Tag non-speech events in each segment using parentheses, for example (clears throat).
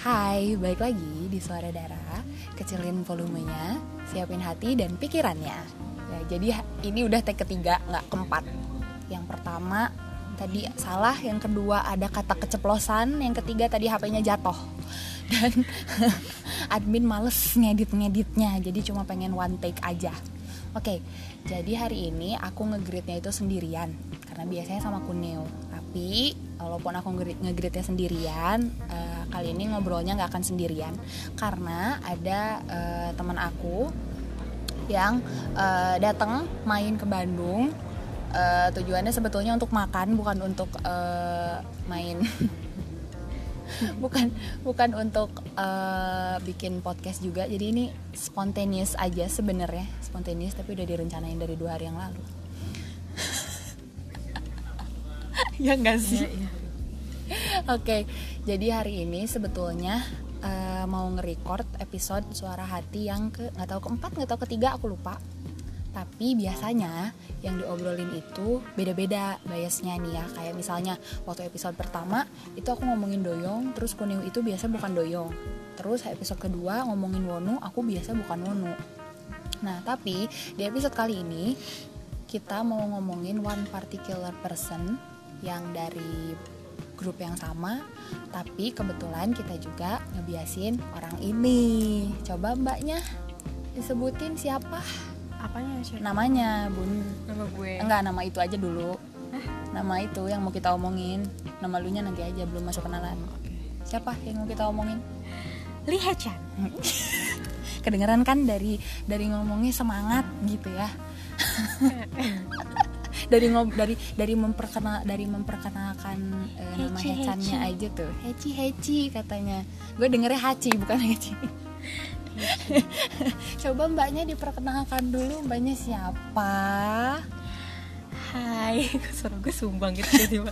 Hai, balik lagi di Suara Dara. Kecilin volumenya, siapin hati dan pikirannya. Ya, Jadi ini udah take ketiga, nggak keempat. Yang pertama tadi salah, yang kedua ada kata keceplosan. Yang ketiga tadi HP-nya jatuh. (laughs) Dan (laughs) admin males ngedit-ngeditnya. Jadi cuma pengen one take aja. Oke, jadi hari ini aku ngegridnya itu sendirian. Karena biasanya sama Kuneo Tapi walaupun aku ngegridnya sendirian uh, Kali ini ngobrolnya nggak akan sendirian. Karena ada uh, teman aku Yang uh, datang main ke Bandung. Uh, Tujuannya sebetulnya untuk makan Bukan untuk uh, main. (laughs) Bukan bukan untuk uh, bikin podcast juga. Jadi ini spontaneous aja sebenarnya. Spontaneous tapi udah direncanain dari dua hari yang lalu (laughs) ya enggak sih? Ya, ya. oke jadi hari ini sebetulnya uh, mau nge-record episode suara hati yang ke nggak tahu keempat nggak tahu ketiga aku lupa. Tapi biasanya yang diobrolin itu beda-beda biasnya nih ya. Kayak misalnya waktu episode pertama itu aku ngomongin doyong terus kuning itu biasa bukan doyong. Terus episode kedua ngomongin wonu aku biasa bukan wonu. Nah tapi di episode kali ini kita mau ngomongin one particular person yang dari grup yang sama tapi kebetulan kita juga ngebiasin orang ini. Coba mbaknya disebutin siapa? Apanya siapa? namanya bun. Nama gue. Enggak nama itu aja dulu. Hah? nama itu yang mau kita omongin. Nama lu nya nanti aja belum masuk kenalan. Siapa yang mau kita omongin? Li Hechan (laughs) kedengeran kan dari dari ngomongnya semangat gitu ya (laughs) dari ngob dari dari memperkenal dari memperkenalkan eh, nama Hechannya aja tuh. Heci Heci katanya. Gue dengernya Haci bukan Heci. (laughs) Coba mbaknya diperkenalkan dulu mbaknya siapa? Hai, suara gue sumbang gitu tiba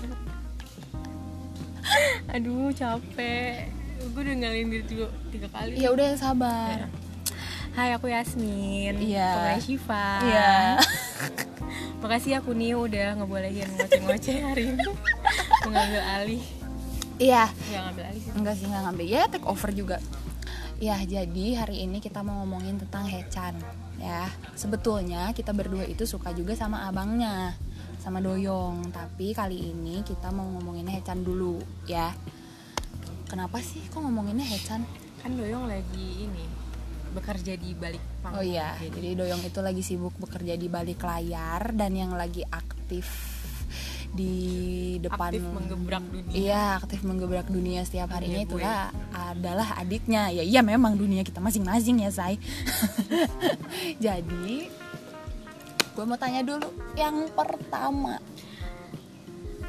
Aduh capek. Gue udah ngalin diri dulu tiga kali. Ya udah sabar. Ya. Hai aku Yasmin. Iya. Temen Syifa Iya. (laughs) Makasih aku nih udah ngebolehin ngoceh-ngoceh hari ini. (laughs) Mengambil alih. Iya. Gak ngambil alih sih. Enggak sih nggak ngambil. Ya take over juga. Ya, jadi hari ini kita mau ngomongin tentang Hechan ya. Sebetulnya kita berdua itu suka juga sama abangnya, sama Doyong. Tapi kali ini kita mau ngomongin Hechan dulu ya. Kenapa sih kok ngomonginnya Hechan? Kan Doyong lagi ini bekerja di balik panggung. Oh iya, jadi. jadi Doyong itu lagi sibuk bekerja di balik layar dan yang lagi aktif di depan aktif menggebrak dunia. Iya aktif menggebrak dunia setiap harinya itu lah adalah adiknya. Ya iya memang dunia kita masing-masing ya say (laughs) jadi gue mau tanya dulu yang pertama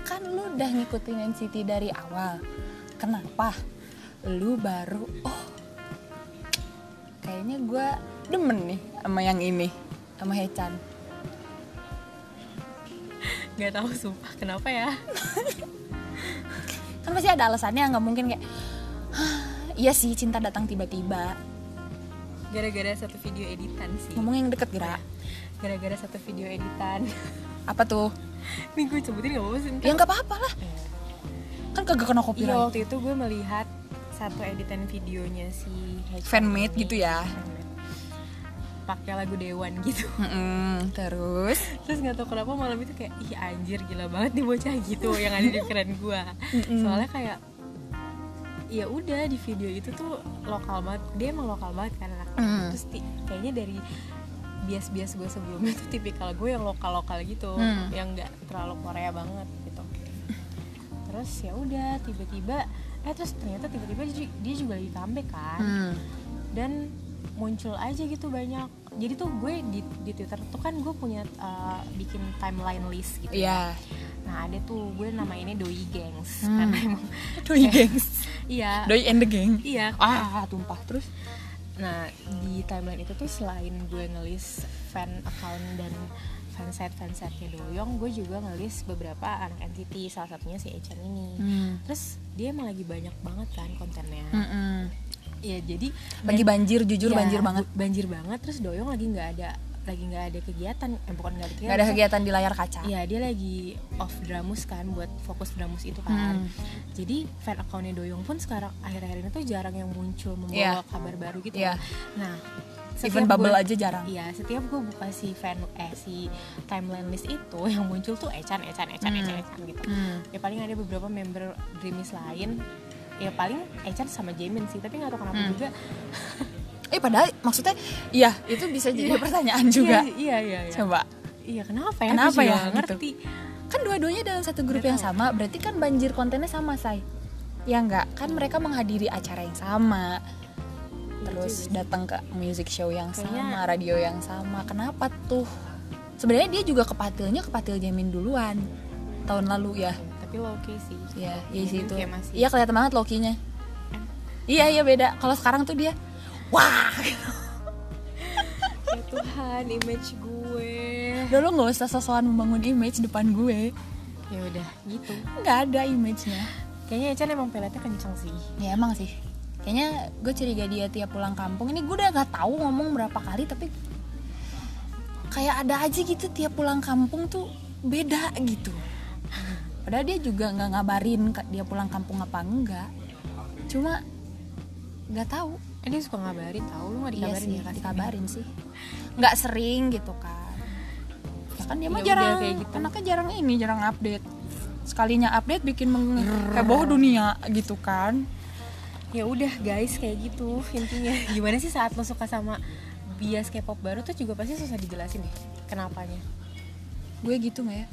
kan lu udah ngikutin NCT dari awal. Kenapa? Lu baru oh kayaknya gue demen nih sama yang ini sama Hechan. (laughs) Nggak tahu sumpah. Kenapa ya? (laughs) Kan pasti ada alasannya nggak mungkin kayak iya sih cinta datang tiba-tiba. Gara-gara satu video editan sih. Ngomong yang deket gerak gara-gara satu video editan. Apa tuh? Ini gue sebutin gak apa-apa sih ya nggak apa-apa lah. Kan kagak kena copyright. Iya waktu itu gue melihat satu editan videonya si fanmade gitu ya? Pakai lagu Dewan gitu. (laughs) Mm terus? Terus nggak tahu kenapa malam itu kayak ih anjir gila banget nih bocah (laughs) gitu yang ada di keren gue mm -hmm. soalnya kayak ya udah di video itu tuh lokal banget dia emang lokal banget kan anak. Mm. terus kayaknya dari bias-bias gue sebelumnya tuh tipikal gue yang lokal-lokal gitu mm. yang nggak terlalu Korea banget gitu. Terus ya udah tiba-tiba eh terus ternyata tiba-tiba dia juga lagi comeback kan. Mm. dan muncul aja gitu banyak. Jadi tuh gue di, di twitter tuh kan gue punya uh, bikin timeline list gitu yeah. nah ada tuh gue nama ini doi gangs hmm. karena emang (laughs) doi gangs iya. Doi and the gang. Iya. Ah tumpah terus. Nah di timeline itu tuh selain gue ngelis fan account dan fanset fansetnya Doyong gue juga ngelis beberapa anak entity salah satunya si Echan ini hmm. terus dia emang lagi banyak banget kan kontennya mm -mm Iya jadi lagi banjir jujur ya, banjir banget banjir banget terus Doyong lagi nggak ada lagi nggak ada kegiatan eh bukan nggak ada kegiatan nggak ada kegiatan di layar kaca Iya dia lagi off dramus kan buat fokus dramus itu kan. Hmm. Jadi fan accountnya Doyong pun sekarang akhir-akhir ini tuh jarang yang muncul membawa Iya. kabar baru gitu. Iya. Nah even setiap bubble gua- aja jarang Iya setiap gue buka si fan eh si timeline list itu (laughs) yang muncul tuh Echan Echan Echan Hmm. Echan Echan gitu. Hmm. Ya paling ada beberapa member Dreamies lain. Ya paling Echan sama Jamin sih tapi nggak tahu kenapa Hmm. juga. (laughs) eh padahal maksudnya iya itu bisa jadi pertanyaan juga Iya iya iya. coba Iya kenapa ya? Kenapa ya, gitu? Ngerti. kan dua-duanya dalam satu grup Nggak yang sama berarti kan banjir kontennya sama say ya enggak kan mereka menghadiri acara yang sama terus juga sih. datang ke music show yang Kayaknya- sama radio yang sama. Kenapa tuh? Sebenarnya dia juga kepatilnya kepatil Jamin duluan. Tahun lalu ya. Tapi lo oke sih. ya ya Jamin situ. kayak masih- iya kelihatan banget Loki-nya iya iya beda. Kalau sekarang tuh dia wah! (laughs) Ya Tuhan, image gue. udah lo nggak usah sosokan membangun image depan gue. Ya udah, gitu. nggak ada image-nya. Kayaknya Echan emang peletnya kenceng sih. ya emang sih kayaknya gue curiga dia tiap pulang kampung. Ini gue udah gak tahu ngomong berapa kali tapi kayak ada aja gitu tiap pulang kampung tuh beda gitu. Padahal dia juga nggak ngabarin dia pulang kampung apa enggak. Cuma nggak tahu. Eh, dia suka ngabarin tahu lu nggak iya dikabarin sih ya kasih dikabarin sih. Nggak sering gitu kan. Ya kan dia mah jarang kayak gitu. anaknya jarang ini jarang update. Sekalinya update bikin heboh dunia gitu kan Ya udah guys, kayak gitu intinya. (laughs) Gimana sih saat lo suka sama bias K-pop baru tuh juga pasti susah dijelasin deh kenapanya. gue gitu nggak ya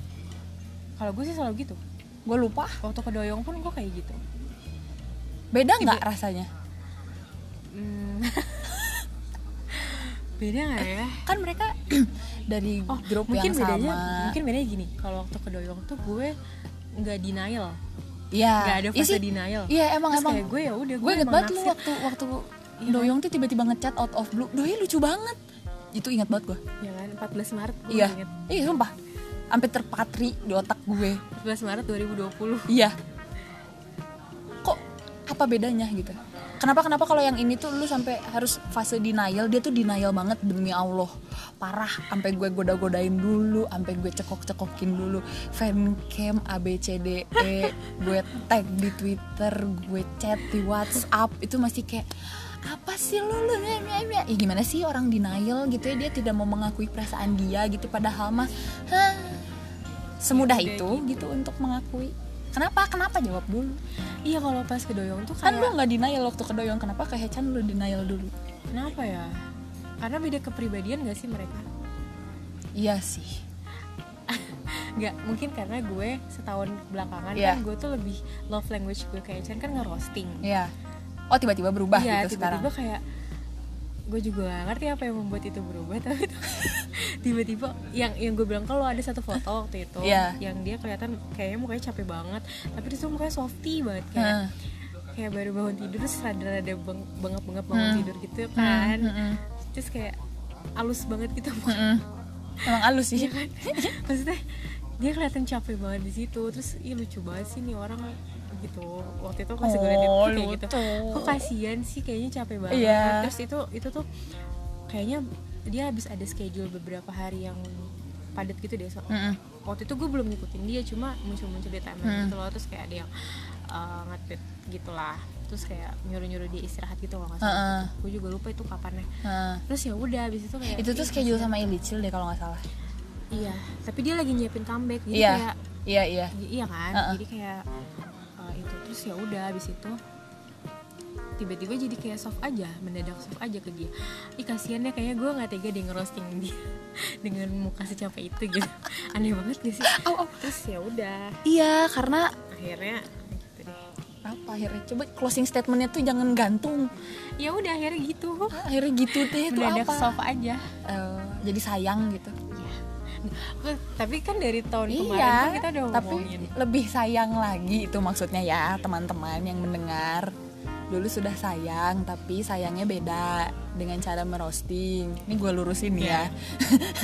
Kalau gue sih selalu gitu. gue lupa Waktu ke Doyong pun gue kayak gitu. beda nggak rasanya Hmm. (laughs) Beda nggak ya? kan mereka (clears throat) dari Oh, grup mungkin yang bedanya, sama mungkin bedanya gini. Kalau waktu ke Doyong tuh gue nggak denial, Iya. nggak ada Iya fase sih. denial. Iya emang Terus emang. kayak gue ya udah gue inget banget lu waktu waktu Iya. Doyong tuh tiba-tiba ngechat out of blue. Doi lucu banget. Itu ingat banget gue. Ya kan 14 Maret Iya. Iya sumpah. Sampai terpatri di otak gue. 14 Maret 2020 Iya. Kok apa bedanya gitu? Kenapa kenapa kalau yang ini tuh lu sampai harus fase denial, dia tuh denial banget demi Allah. Parah, sampai gue goda-godain dulu, sampai gue cekok-cekokin dulu. Fancam A B C D E, gue tag di Twitter, gue chat di WhatsApp, itu masih kayak apa sih lu lu ya, gimana sih orang denial gitu ya dia tidak mau mengakui perasaan dia gitu. Padahal mah semudah Udah itu gitu. untuk mengakui. Kenapa? Kenapa? Jawab dulu. Iya kalau pas ke Doyong tuh kan kayak lu nggak denial waktu kedoyong kenapa ke Hechan lu denial dulu? Kenapa ya? Karena beda kepribadian gak sih mereka? iya sih Nggak, mungkin karena gue setahun belakangan Iya. kan gue tuh lebih love language gue kayak Chan kan nge-roasting iya oh tiba-tiba berubah Iya, gitu sekarang tiba-tiba kayak gue juga gak ngerti apa yang membuat itu berubah (laughs) tapi tiba-tiba yang yang gue bilang kalau ada satu foto waktu itu Iya. yang dia kelihatan kayaknya mukanya capek banget tapi dia tuh mukanya softy banget kayak Heeh. kayak baru bangun tidur terus rada-rada beng, bengap-bengap bangun Hmm. tidur gitu kan Hmm, hmm, terus kayak halus banget gitu Mm-mm. emang halus sih. Iya kan? (laughs) Maksudnya dia kelihatan capek banget di situ. Terus ih lucu banget sih nih orang gitu. Waktu itu pas gue liat itu Oh, kayak gitu. kok kasihan sih kayaknya capek banget. Iya. terus itu itu tuh kayaknya dia habis ada schedule beberapa hari yang padat gitu deh so Mm-mm. waktu itu gue belum ngikutin dia cuma muncul-muncul di timeline Hmm. gitu loh. Terus kayak ada yang uh, nge-tweet gitulah terus kayak nyuruh-nyuruh dia istirahat gitu kalau nggak salah Heeh. gue juga lupa itu kapannya Heeh. terus ya udah habis itu kayak itu tuh schedule sama Ilicil deh kalau nggak salah Iya, tapi dia lagi nyiapin comeback, jadi iya kayak iya iya i- iya kan, Uh-uh. jadi kayak uh, itu terus ya udah habis itu tiba-tiba jadi kayak soft aja, mendadak soft aja ke dia. Ih kasihan ya kayaknya gue nggak tega deh ngerosting dia (laughs) dengan muka secapek itu gitu, (laughs) aneh banget gak sih? Terus ya udah, iya karena akhirnya. Apa akhirnya coba closing statementnya tuh jangan gantung Ya udah akhirnya gitu, akhirnya gitu deh itu apa soft aja. Eh, jadi sayang gitu Iya. Tapi kan dari tahun kemarin iya kan kita udah tapi ngomongin. lebih sayang lagi itu maksudnya ya teman-teman yang mendengar dulu sudah sayang tapi sayangnya beda dengan cara merosting ini gue lurusin ya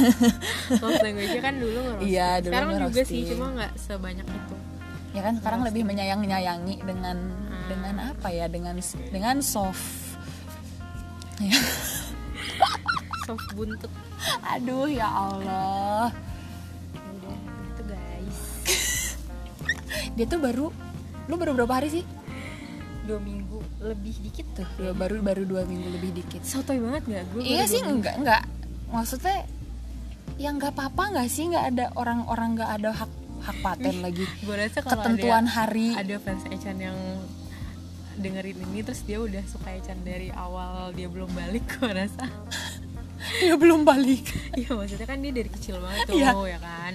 (laughs) Love language kan dulu ngerosting. Iya, dulu Sekarang juga ngerosting. sih, cuma nggak sebanyak itu. Ya kan sekarang lebih menyayang nyayangi dengan Hmm. dengan apa ya dengan dengan soft. Ya. (laughs) Sop buntut. Aduh ya Allah. Ya udah gitu guys. (laughs) Dia tuh baru lu baru berapa hari sih? Dua minggu. Lebih dikit tuh. Dua baru baru dua minggu lebih dikit. Sotoy banget nggak? Gue iya sih enggak enggak maksudnya ya nggak apa-apa nggak sih? Nggak ada orang-orang nggak ada hak hak paten lagi. (laughs) Gue rasa kalau ketentuan ada, hari. ada fans Echan yang dengerin ini terus dia udah suka Echan dari awal dia belum balik (laughs) gue rasa. Dia belum balik. (laughs) Iya maksudnya kan dia dari kecil banget tuh Iya. ya kan?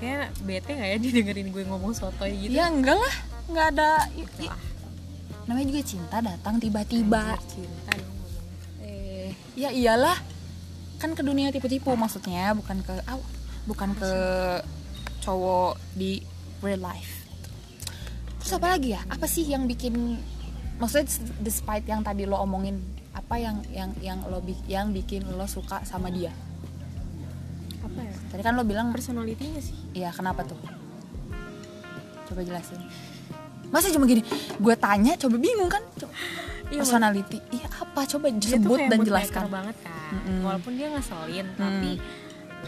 Kayak bete gak ya dia dengerin gue ngomong sotoy gitu? Ya enggak lah. Nggak ada lah. namanya juga cinta datang tiba-tiba. Anjir, cinta eh ya iyalah. Kan ke dunia tipu-tipu maksudnya bukan ke aw, bukan ke cowok di real life. Terus apa lagi ya? Apa sih yang bikin maksudnya despite yang tadi lo omongin apa yang yang yang lo yang bikin lo suka sama dia? Apa ya? tadi kan lo bilang Personalitinya sih. Iya kenapa tuh? Coba jelasin. Masa cuma gini? Gue tanya coba bingung kan? Coba- Iya, personality. Iya apa? Coba dia tuh sebut kayak dan jelaskan. banget kan. Mm-mm. Walaupun dia ngeselin Tapi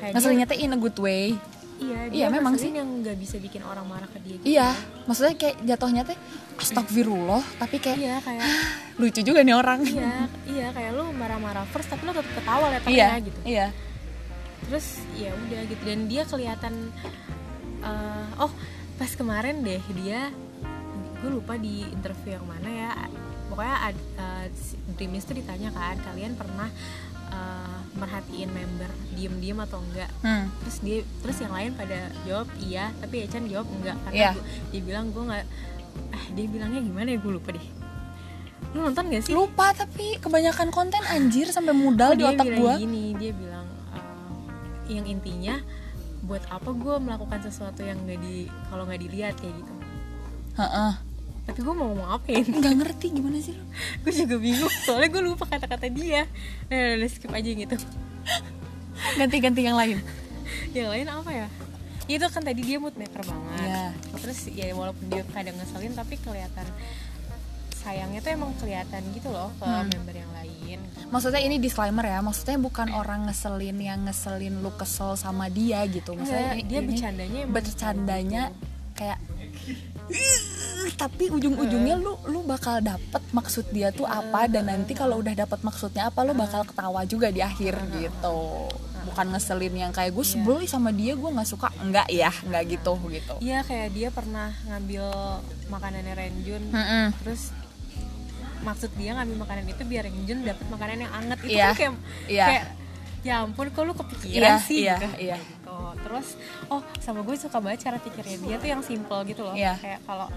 kayak ngeselinnya tuh in a good way Iya, Iya, memang ngeselin yang gak bisa bikin orang marah ke dia gitu. Iya, maksudnya kayak jatuhnya teh astagfirullah, tapi kayak Iya kayak lucu juga nih orang. Iya, iya kayak lu marah-marah first tapi lu tetap ketawa iya, letternya gitu. iya. terus ya udah gitu dan dia kelihatan eh, oh pas kemarin deh dia gue lupa di interview yang mana ya pokoknya ad, eh, Dreamies tuh ditanya kan kalian pernah eh, merhatiin member diem-diem atau enggak Hmm. terus dia terus yang lain pada jawab iya tapi Echan jawab enggak karena Iya. gua- dia bilang gue nggak ah dia bilangnya gimana ya gue lupa deh lu nonton gak sih Lupa tapi kebanyakan konten anjir sampai modal Oh, di otak gua. gini dia bilang eh, yang intinya buat apa gue melakukan sesuatu yang nggak di kalau nggak dilihat kayak gitu Heeh. Tapi gue mau ngomong apa ya Nggak ngerti gimana sih lu? (laughs) gue juga bingung soalnya gue lupa kata-kata dia nah, udah, udah skip aja gitu Ganti-ganti yang lain. yang lain apa ya itu kan tadi dia mood maker banget Iya. terus ya walaupun dia kadang ngeselin tapi kelihatan sayangnya tuh emang kelihatan gitu loh ke Hmm. member yang lain Maksudnya ini disclaimer ya, maksudnya bukan orang ngeselin yang ngeselin lu kesel sama dia gitu. Maksudnya Enggak, dia ini bercandanya emang bercandanya kayak "Ih," (laughs) tapi ujung-ujungnya lu lu bakal dapet maksud dia tuh apa dan nanti kalau udah dapet maksudnya apa lu bakal ketawa juga di akhir gitu bukan ngeselin yang kayak gue sebel ih sama dia gue nggak suka enggak ya enggak gitu gitu Iya kayak dia pernah ngambil makanannya Renjun Mm-mm. terus maksud dia ngambil makanan itu biar Renjun dapat makanan yang anget itu Iya. kan kayak Iya. kayak ya ampun kok lu kepikiran Iya, sih iya, gitu. iya. Gitu. terus oh sama gue suka banget cara pikirnya dia tuh yang simple gitu loh Iya. kayak kalau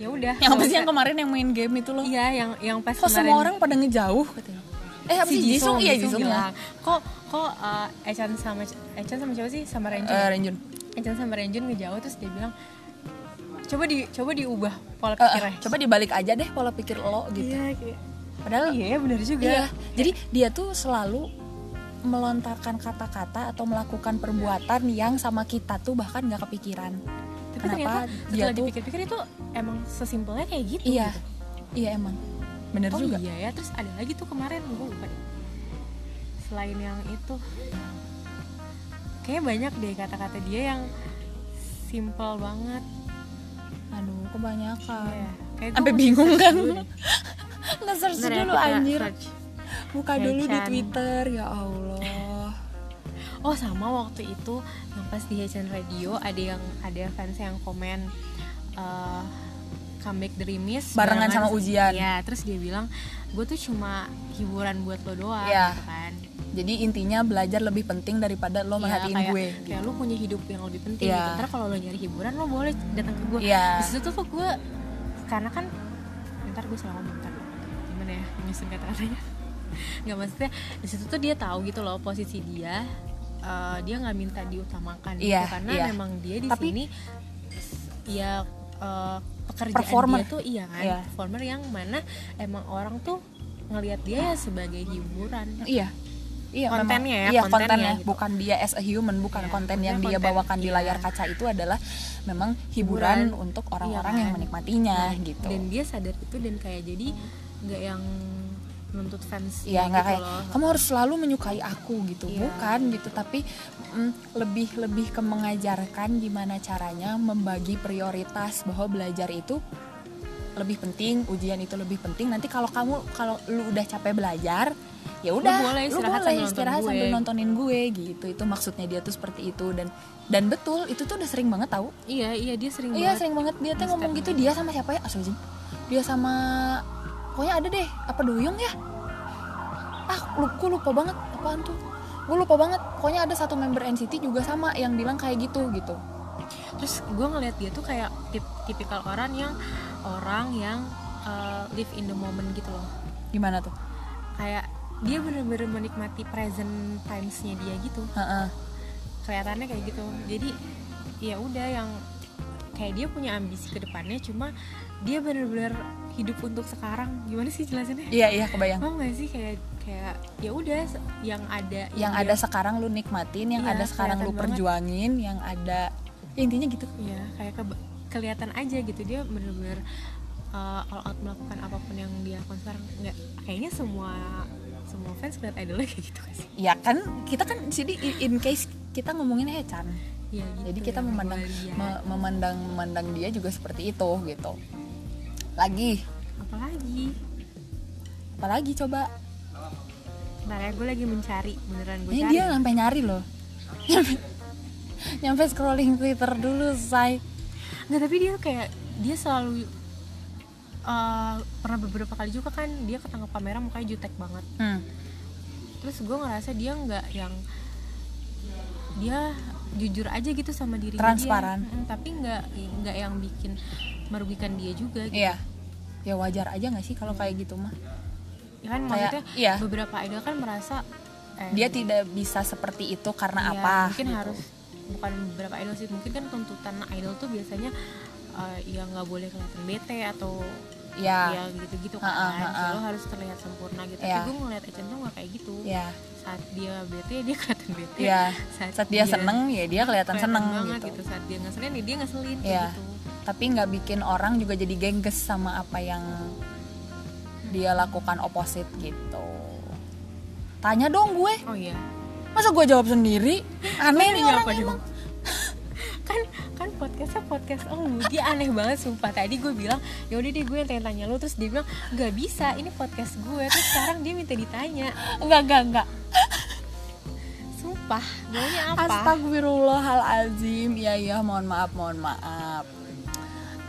ya udah yang apa sih yang kemarin yang main game itu loh? Iya yang yang pas kok kemarin. semua orang pada ngejauh katanya? Eh apa sih Jisung? Iya Jisung ya. bilang kok kok uh, Echan sama Echan sama siapa sih? Sama Renjun. Eh, Renjun. Echan sama Renjun ngejauh terus dia bilang coba di coba diubah pola Eh, pikirnya. coba dibalik aja deh pola pikir lo gitu. Iya kayak padahal iya benar juga. Iya, jadi dia tuh selalu melontarkan kata-kata atau melakukan perbuatan yang sama kita tuh bahkan nggak kepikiran. Tapi Kenapa ternyata dia tuh dipikir-pikir itu emang sesimpelnya kayak gitu iya, gitu. iya emang, bener oh juga. iya ya terus ada lagi tuh kemarin gue lupa deh selain yang itu kayaknya banyak deh kata-kata dia yang simple banget Aduh, kebanyakan. Iya. Kayak Sampai bingung kan? (laughs) Nge-search ya, dulu anjir. search. Buka dulu di. Twitter ya Allah. Oh sama waktu itu yang pas di Hechan Radio ada yang ada fans yang komen eh comeback Dreamies Barengan sama ujian. Iya, terus dia bilang gue tuh cuma hiburan buat lo doang Iya. gitu kan. Jadi intinya belajar lebih penting daripada lo Iya, merhatiin kayak, gue. Kayak lu punya hidup yang lebih penting Iya. gitu. Ntar kalau lo nyari hiburan lo boleh datang ke gue. Iya. Di situ tuh gue karena kan ntar gue salah ngomong ntar gimana ya menyusun kata-katanya. (laughs) Nggak maksudnya di situ tuh dia tahu gitu loh posisi dia. Eh, dia nggak minta diutamakan Iya, gitu karena iya. memang dia di Tapi- sini ya eh, pekerjaan Performer. dia tuh iya kan Iya. performer yang mana emang orang tuh ngelihat dia ya sebagai hiburan Iya. Iya, Kontennya memang, ya, iya, kontennya kontennya, gitu. bukan dia as a human, bukan Iya, konten yang maksudnya dia konten, bawakan di iya. layar kaca itu adalah memang hiburan, Hiburan. untuk orang-orang Iya yang kan? menikmatinya Nah, gitu. dan dia sadar itu dan kayak jadi nggak yang menuntut fans Iya nggak gitu kayak loh. kamu harus selalu menyukai aku gitu, Iya. bukan gitu. Tapi mm, lebih lebih ke mengajarkan gimana caranya membagi prioritas bahwa belajar itu lebih penting, ujian itu lebih penting. Nanti kalau kamu kalau lu udah capek belajar, ya udah, boleh istirahat sambil nonton istirahat gue. sambil nontonin gue gitu. Itu maksudnya dia tuh seperti itu dan dan betul itu tuh udah sering banget tahu. iya iya dia sering Iya banget sering banget dia tuh ngomong gitu dia sama siapa ya Astagfirullahaladzim Dia sama Pokoknya ada deh. Apa Doyong ya? Ah lu- gue lupa banget. Apaan tuh? Gue lupa banget. Pokoknya ada satu member NCT juga sama Yang bilang kayak gitu gitu. Terus gue ngeliat dia tuh kayak tip- tipikal orang yang orang yang uh, live in the moment gitu loh. Gimana tuh? Kayak dia bener-bener menikmati present times-nya dia gitu. Heeh. kelihatannya kayak gitu. Jadi ya udah yang kayak dia punya ambisi ke depannya cuma dia bener-bener hidup untuk sekarang. Gimana sih jelasinnya? Iya iya kebayang. Mau nggak sih kayak kayak ya udah yang ada Yang dia- ada sekarang lu nikmatin Yang Iya, ada sekarang lu kelihatan banget. perjuangin Yang ada ya, Intinya gitu. Ya kayak ke- kelihatan aja gitu. Dia bener-bener uh, all out melakukan apa pun yang dia lakukan sekarang nggak kayaknya semua semua fans lihat idolnya kayak gitu kan sih? Ya kan Kita kan di sini in- case kita ngomongin Hechan ya, gitu Jadi kita yang memandang me- memandang memandang dia juga seperti itu gitu. Lagi, apalagi apalagi coba. Bentar ya gue lagi mencari beneran gue Ini cari dia sampai nyari loh. Nyampe, nyampe scrolling Twitter dulu, say. nggak tapi dia kayak dia selalu uh, pernah beberapa kali juga kan dia ketangkap kamera mukanya jutek banget Hmm. terus gue ngerasa dia nggak yang dia jujur aja gitu sama diri Transparan. dia Mm, tapi nggak nggak yang bikin merugikan dia juga gitu. Iya. Ya wajar aja nggak sih kalau kayak gitu mah. ya kan Kayak- maksudnya iya. beberapa idol kan merasa eh, Dia tidak bisa seperti itu karena iya, apa? mungkin gitu. harus bukan beberapa idol sih mungkin kan tuntutan idol tuh biasanya eh, ya nggak boleh kelihatan bete atau Ya. ya gitu-gitu kan ha-ha. lo harus terlihat sempurna gitu Iya. tapi gue ngeliat Echan tuh nggak kayak gitu Ya. saat dia bete dia kelihatan bete Ya. Saat dia seneng ya dia kelihatan seneng banget gitu. saat dia ngeselin ya dia ngeselin Iya. gitu Tapi nggak bikin orang juga jadi gengges sama apa yang dia lakukan oposit gitu. Tanya dong gue. oh iya Masa gue jawab sendiri? Aneh nih orang apa emang. (laughs) kan kan podcastnya podcast oh dia aneh banget sumpah tadi gue bilang ya udah deh gue yang tanya tanya lo terus dia bilang nggak bisa ini podcast gue terus sekarang dia minta ditanya Enggak, enggak, enggak. sumpah maunya apa Astagfirullahalazim. Iya, iya, mohon maaf, mohon maaf.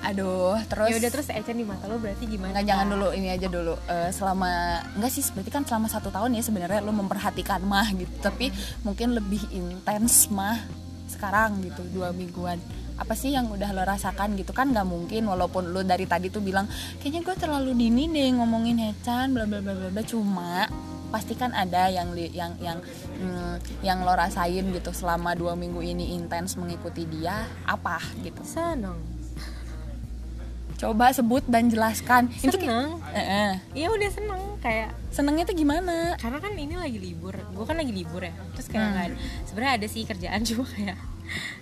Aduh, terus? Ya udah terus Echan di mata lo berarti gimana? Enggak, jangan dulu ini aja dulu. Eh, selama enggak sih berarti kan selama satu tahun ya sebenarnya lo memperhatikan mah gitu. Tapi mungkin lebih intens mah sekarang gitu dua mingguan. Apa sih yang udah lo rasakan gitu? Kan nggak mungkin walaupun lo dari tadi tuh bilang kayaknya gue terlalu dini deh ngomongin Hechan bla bla bla bla bla. Cuma pasti kan ada yang yang yang hmm, yang lo rasain gitu selama dua minggu ini intens mengikuti dia apa gitu. Seneng coba sebut dan jelaskan. Itu kayak- seneng. Eh, eh. ya udah seneng kayak senengnya tuh gimana? Karena kan ini lagi libur gue kan lagi libur ya. Terus kayak Hmm. ada- sebenarnya ada sih kerjaan (laughs) cuma kayak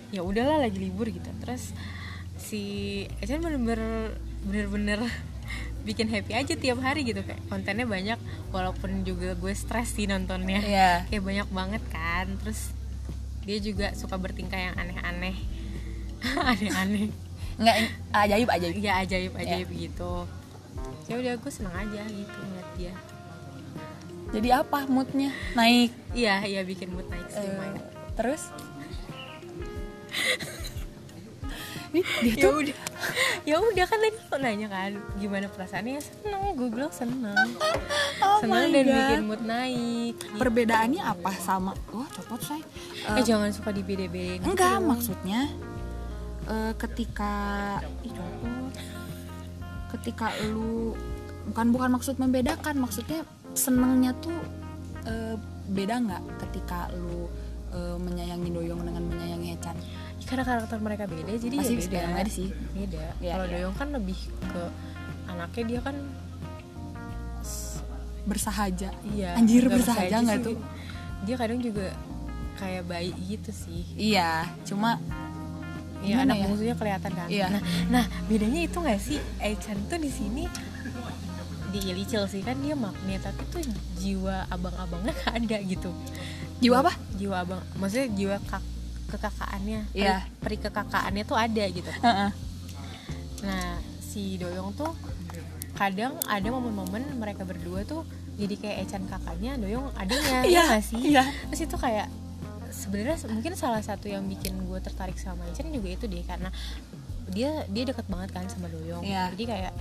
ya udahlah lagi libur gitu. Terus si Echan bener-bener bener-bener (laughs) bikin happy aja tiap hari gitu. Kayak kontennya banyak walaupun juga gue stres sih nontonnya. Iya. kayak banyak banget kan. Terus dia juga suka bertingkah yang aneh-aneh. (laughs) Aneh-aneh nggak ajaib ajaib. Ya ajaib ajaib gitu. Ya udah gue seneng aja gitu ngeliat dia. Jadi apa moodnya? Naik? Iya iya bikin mood naik sih Eh, lumayan terus? (laughs) Ih, dia ya tuh udah. Ya udah kan tadi lo nanya kan gimana perasaannya? Ya seneng gue bilang seneng. (laughs) Oh seneng dan God. bikin mood naik gitu. perbedaannya apa sama wah copot say. Eh jangan suka di beda beda enggak maksudnya eh, ketika copot ketika lu bukan bukan maksud membedakan maksudnya senengnya tuh eh, beda nggak ketika lu eh, menyayangi Doyong dengan menyayangi Hechan? Karena karakter mereka beda jadi Pasti ya beda. beda nggak sih? beda. Iya, kalau iya. Doyong kan lebih ke anaknya dia kan bersahaja. Iya Anjir, bersahaja nggak tuh? dia kadang juga kayak bayi gitu sih. Iya cuma Iya anak ya? bungsunya kelihatan kan. Iya. Nah, nah bedanya itu nggak sih Echan tuh di sini di Ilicil sih kan dia magnet tapi tuh jiwa abang-abangnya (laughs) ada gitu jiwa apa jiwa abang maksudnya jiwa kak kekakaannya Iya. peri, peri kekakaannya tuh ada gitu nah si Doyong tuh kadang ada momen-momen mereka berdua tuh jadi kayak Echan kakaknya Doyong adanya Iya, ya sih iya. terus itu kayak sebenarnya mungkin salah satu yang bikin gue tertarik sama Echan juga itu deh karena dia dia deket banget kan sama Doyong. Iya. jadi kayak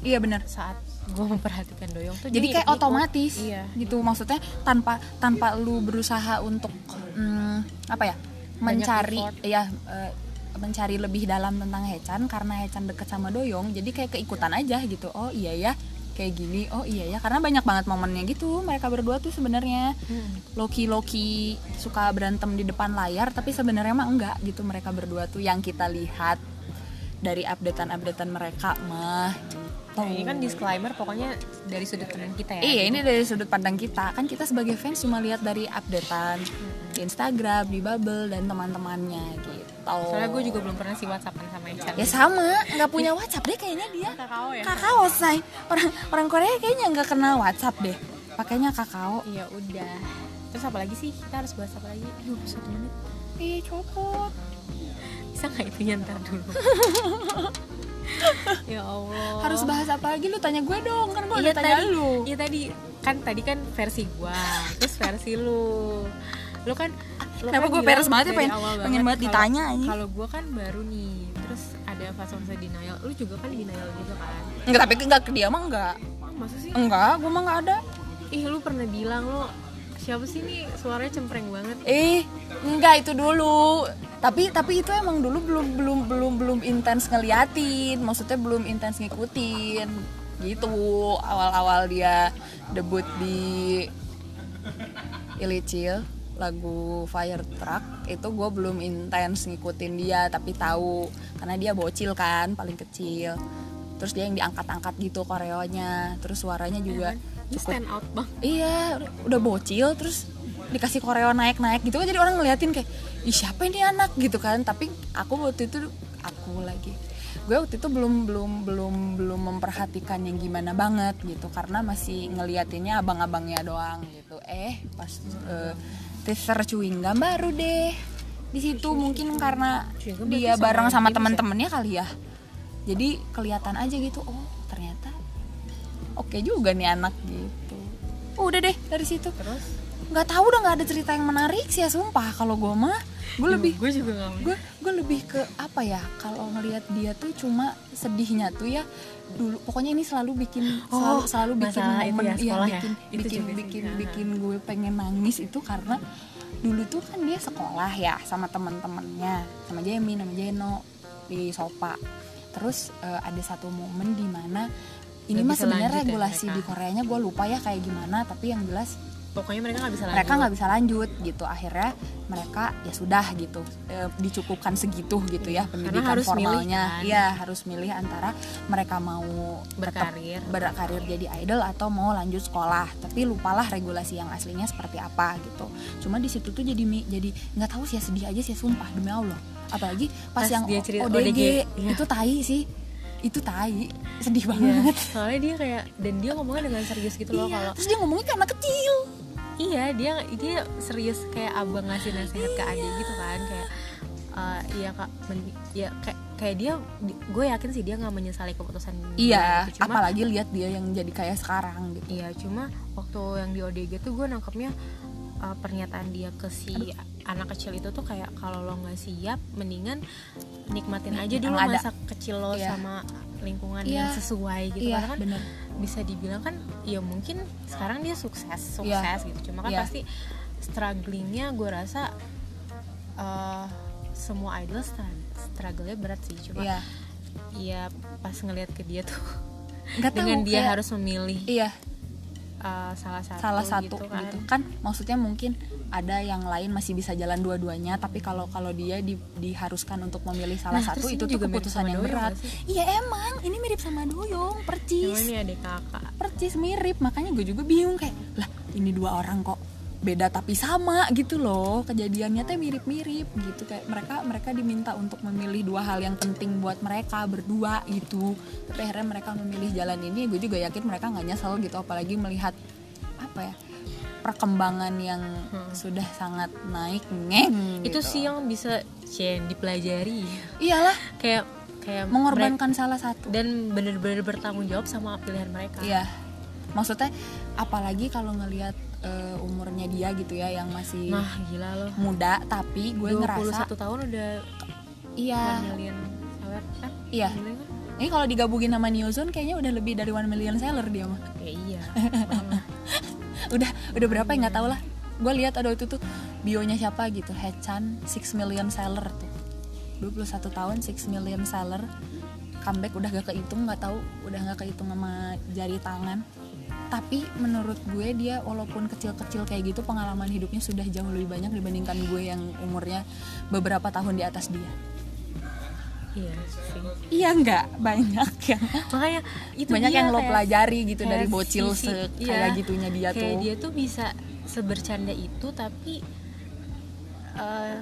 iya benar saat gue memperhatikan Doyong tuh jadi kayak ikut. otomatis iya. gitu maksudnya tanpa tanpa lu berusaha untuk mm, apa ya mencari ya eh, mencari lebih dalam tentang Hechan karena Hechan deket sama Doyong jadi kayak keikutan aja gitu. Oh iya ya kayak gini oh iya ya karena banyak banget momennya gitu mereka berdua tuh sebenarnya Hmm. Loki Loki suka berantem di depan layar tapi sebenarnya mah enggak gitu mereka berdua tuh yang kita lihat dari updatean-updatean mereka mah Nah, ini kan disclaimer pokoknya dari sudut pandang kita ya. Iya, gitu. ini dari sudut pandang kita. Kan kita sebagai fans cuma lihat dari updatean di Instagram, di Bubble dan teman-temannya gitu. Soalnya gue juga belum pernah sih WhatsAppan sama Echan. ya sama, nggak punya WhatsApp deh kayaknya dia. kakao ya. Kakao say. Orang orang Korea kayaknya nggak kenal WhatsApp deh. Pakainya kakao. Iya udah. Terus apa lagi sih? Kita harus bahas apa lagi? Aduh, satu menit. Ih, copot. Bisa nggak itu nyantar dulu? (laughs) (laughs) ya Allah. Harus bahas apa lagi lu tanya gue dong, kan gue Iya udah tanya tadi, lu. Iya tadi kan tadi kan versi gua, terus versi lu. Lu kan lu Kenapa kan gue peres banget ya, pengen- awal pengen banget kalau- ditanya. Kalau gua kan baru nih, terus ada fase-fase denial. Lu juga kan denial juga kan? Enggak, tapi enggak ke dia mah enggak. Oh, masa sih? Enggak, gue mah enggak ada. Ih, lu pernah bilang lu siapa sih nih suaranya cempreng banget. Eh, enggak itu dulu. Tapi tapi itu emang dulu belum belum belum belum intens ngeliatin, maksudnya belum intens ngikutin. Gitu. Awal-awal dia debut di Ilicil lagu Fire Truck itu gue belum intens ngikutin dia tapi tahu. Karena dia bocil kan paling kecil. Terus dia yang diangkat-angkat gitu koreonya. Terus suaranya juga Lu cukup stand out bang. iya udah bocil terus dikasih koreo naik-naik gitu kan jadi orang ngeliatin kayak ih siapa ini anak? gitu kan. Tapi aku waktu itu aku lagi gue waktu itu belum belum belum belum memperhatikan yang gimana banget gitu karena masih ngeliatinnya abang-abangnya doang gitu. Eh pas eh, teaser chewing gum baru deh. Di situ mungkin karena dia bareng sama ya? teman-temannya kali ya. Jadi kelihatan aja gitu oh oke juga nih anak gitu. Udah deh dari situ. Terus? Nggak tahu udah nggak ada cerita yang menarik sih ya sumpah. Kalau gue mah gue lebih gue juga gue gue lebih ke apa ya kalau ngelihat dia tuh cuma sedihnya tuh ya dulu. Pokoknya ini selalu bikin selalu Oh, selalu bikin masalah itu momen ya, iya, sekolah ya? bikin Itu bikin juga sih, bikin bikin gue pengen nangis itu karena dulu tuh kan dia sekolah ya sama teman-temannya sama Jamie sama Jeno di Sopa. Terus eh, ada satu momen di mana ini mah sebenarnya ya regulasi mereka. di Koreanya gue lupa ya kayak gimana tapi yang jelas pokoknya mereka nggak bisa lanjut. mereka nggak bisa lanjut gitu akhirnya mereka ya sudah gitu eh, dicukupkan segitu gitu ya pendidikan harus milih, formalnya kan? iya harus milih antara mereka mau Berkarir. berkarir jadi idol atau mau lanjut sekolah tapi lupalah regulasi yang aslinya seperti apa gitu cuma di situ tuh jadi jadi nggak tahu sih ya sedih aja sih sumpah demi allah apalagi pas, Pas yang dia cerita ODG, ODG, iya. itu tai sih itu tai sedih Iya, banget soalnya dia kayak dan dia ngomongnya dengan serius gitu loh iya kalau terus dia ngomongnya kayak anak kecil iya dia dia serius kayak abang ngasih nasihat ke adik gitu kan kayak eh, iya kak men- ya kayak kayak dia gue yakin sih dia nggak menyesali keputusan Iya, gitu. cuma apalagi lihat dia yang jadi kayak sekarang gitu. iya cuma waktu yang di ODG tuh gue nangkepnya eh, pernyataan dia ke si anak kecil itu tuh kayak kalau lo nggak siap mendingan nikmatin aja Yang dulu ada. masa kecil lo Iya. sama lingkungan Iya. yang sesuai gitu Iya, karena kan bener. bisa dibilang kan ya mungkin sekarang dia sukses sukses Iya. gitu cuma kan Iya. pasti strugglingnya gue rasa eh, semua idol struggle-nya berat sih cuma Iya. ya pas ngelihat ke dia tuh (laughs) tahu, dengan dia kayak- harus memilih Iya, eh, salah satu salah satu gitu gitu kan. kan. maksudnya mungkin ada yang lain masih bisa jalan dua-duanya, tapi kalau kalau dia di- diharuskan untuk memilih salah Nah, satu itu tuh keputusan yang Doyong berat. Iya emang, ini mirip sama Doyong, Cuma percis. ini adik kakak Percis mirip, makanya gue juga bingung kayak, lah ini dua orang kok beda tapi sama gitu loh. Kejadiannya teh mirip-mirip gitu. Kayak mereka mereka diminta untuk memilih dua hal yang penting buat mereka berdua gitu. Tapi akhirnya mereka memilih jalan ini. Gue juga yakin mereka nggak nyesel gitu. Apalagi melihat apa ya perkembangan yang Hmm. sudah sangat naik. Ngeng itu gitu. sih yang bisa Chen dipelajari. Iyalah. Kayak kayak mengorbankan salah satu. dan bener-bener bertanggung jawab sama pilihan mereka. Iya, maksudnya apalagi kalau ngelihat eh, umurnya dia gitu ya yang masih nah gila loh muda, tapi gue 21 ngerasa tahun udah iya, one million seller kan iya. Kan? Ini kalau digabungin sama Newzone kayaknya udah lebih dari one million seller dia mah. ya iya (laughs) Udah udah berapa ya nggak tahu lah. Gue lihat ada itu tuh bionya siapa gitu, Hechan 6 million seller tuh. 21 tahun 6 million seller. Comeback udah gak kehitung nggak tahu, udah nggak kehitung sama jari tangan. Tapi menurut gue dia walaupun kecil-kecil kayak gitu pengalaman hidupnya sudah jauh lebih banyak dibandingkan gue yang umurnya beberapa tahun di atas dia. iya sih Iya nggak banyak yang makanya itu banyak yang lo pelajari gitu dari bocil sisi- se- kayak gitunya dia kayak tuh. dia tuh bisa sebercanda itu tapi eh,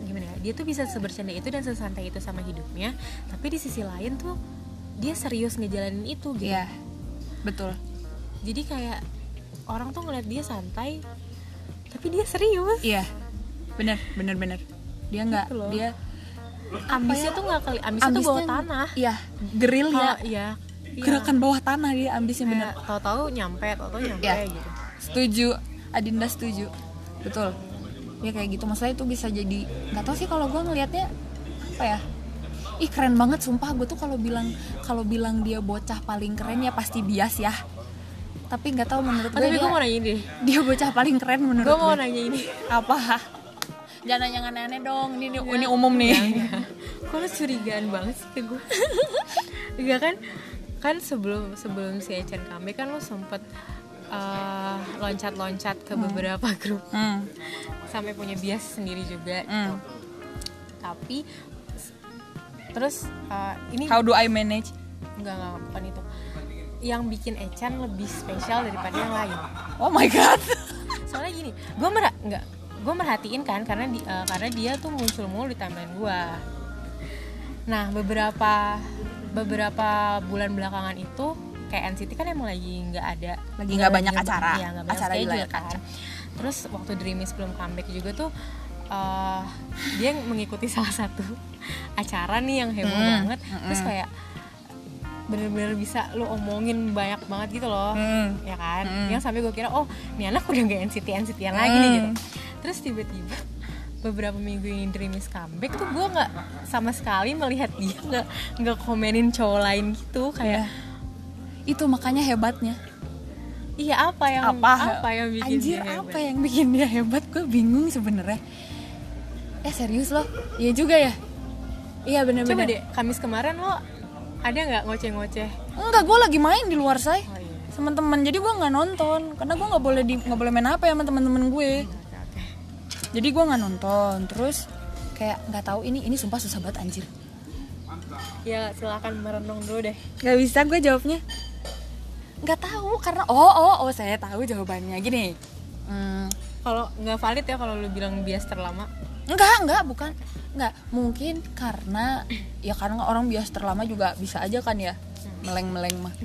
gimana ya dia tuh bisa sebercanda itu dan sesantai itu sama hidupnya tapi di sisi lain tuh dia serius ngejalanin itu gitu Iya, betul. jadi kayak orang tuh ngeliat dia santai tapi dia serius Iya, bener, bener, bener. Dia nggak, Gitu loh. dia ambisnya tuh nggak kali ambisnya, tuh bawah tanah Iya, geril ya. Iya iya. Gerakan bawah tanah dia ambisnya bener. Kayak tahu-tahu nyampe tahu-tahu nyampe Iya. gitu Setuju, Adinda setuju. Betul. Ya kayak gitu. Maksudnya itu bisa jadi nggak tahu sih kalau gue ngelihatnya apa ya? Ih keren banget sumpah. Gue tuh kalau bilang kalau bilang dia bocah paling keren ya pasti bias ya. Tapi nggak tahu menurut gue tapi dia, gue mau nanya ini. dia bocah paling keren menurut gue mau gue. nanya ini. Apa? Jangan nanya aneh-aneh dong ini ini, ini umum nih. Kok lu curigaan banget sih ke gue Enggak (laughs) kan? Kan sebelum sebelum si Echan comeback kan lu sempet eh, loncat-loncat ke beberapa grup. Hmm. sampai punya bias sendiri juga gitu. Hmm. tapi s- terus eh, ini how do I manage? Enggak enggak bukan itu. Yang bikin Echan lebih spesial daripada yang lain. Oh my god. (laughs) Soalnya gini gue merah nggak gue merhatiin kan karena di, eh, karena dia tuh muncul mulu di timeline gue nah beberapa beberapa bulan belakangan itu kayak NCT kan emang lagi nggak ada Lagi nggak banyak nggak- acara. iya, nggak banyak Acara schedule dilayangkan. kan. Terus waktu Dreamy sebelum comeback juga tuh eh, dia mengikuti salah satu (laughs) acara nih yang heboh Hmm, banget. terus kayak bener-bener bisa lo omongin banyak banget gitu loh Hmm. ya kan? Mm. yang sampai gue kira oh ini anak udah gak NCT NCT yang lagi nih Mm. gitu. Terus tiba-tiba beberapa minggu ini Dreamies comeback tuh gue nggak sama sekali melihat dia nggak nggak komenin cowok lain gitu kayak itu makanya hebatnya. Iya apa yang apa? yang bikin anjir dia hebat? apa yang bikin dia hebat? Gue bingung sebenarnya eh serius loh? Iya juga ya? Iya coba bener-bener deh Kamis kemarin lo ada nggak ngoceh-ngoceh? Enggak gue lagi main di luar say. Oh iya. Sama teman jadi gue nggak nonton. Karena gue nggak boleh di nggak boleh main apa ya sama teman-teman gue jadi gue nggak nonton. Terus kayak nggak tahu ini ini sumpah susah banget anjir. Ya silakan merenung dulu deh. Nggak bisa gue jawabnya. Nggak tahu karena oh oh oh saya tahu jawabannya. Gini. Hmm, kalau nggak valid ya kalau lu bilang bias terlama enggak enggak bukan. Enggak mungkin karena ya karena orang bias terlama juga bisa aja kan ya meleng meleng mah. (laughs)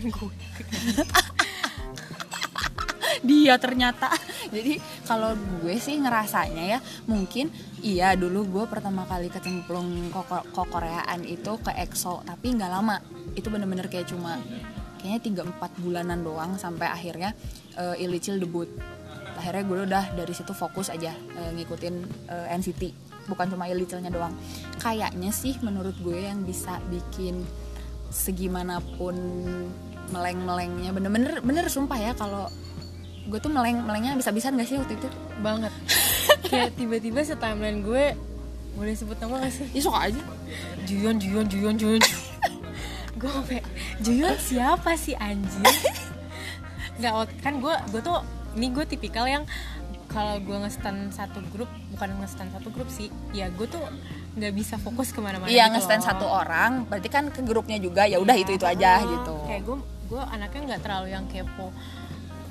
Dia ternyata. Jadi kalau gue sih ngerasanya ya mungkin iya dulu gue pertama kali kecemplung ke, ke Koreaan itu ke EXO tapi nggak lama. Itu bener-bener kayak cuma kayaknya 3-4 bulanan doang sampai akhirnya uh, Illichil debut akhirnya gue udah dari situ fokus aja eh, ngikutin eh, NCT bukan cuma Illichilnya doang. Kayaknya sih menurut gue yang bisa bikin segimanapun meleng-melengnya bener-bener bener sumpah ya kalau gue tuh meleng melengnya bisa-bisa gak sih waktu itu? Banget. (laughs) Kayak tiba-tiba setimeline gue boleh sebut nama gak sih? Ya suka aja. Juyon Juyon Juyon Juyon (laughs) gue sampai Juyon siapa sih anjir (laughs) nggak ot- kan gue gue tuh ini gue tipikal yang kalau gue ngestan satu grup bukan ngestan satu grup sih ya gue tuh nggak bisa fokus ke mana-mana iya gitu. nge-stand loh. satu orang berarti kan ke grupnya juga ya udah itu itu aja Oh, gitu. Kayak gue gue anaknya nggak terlalu yang kepo.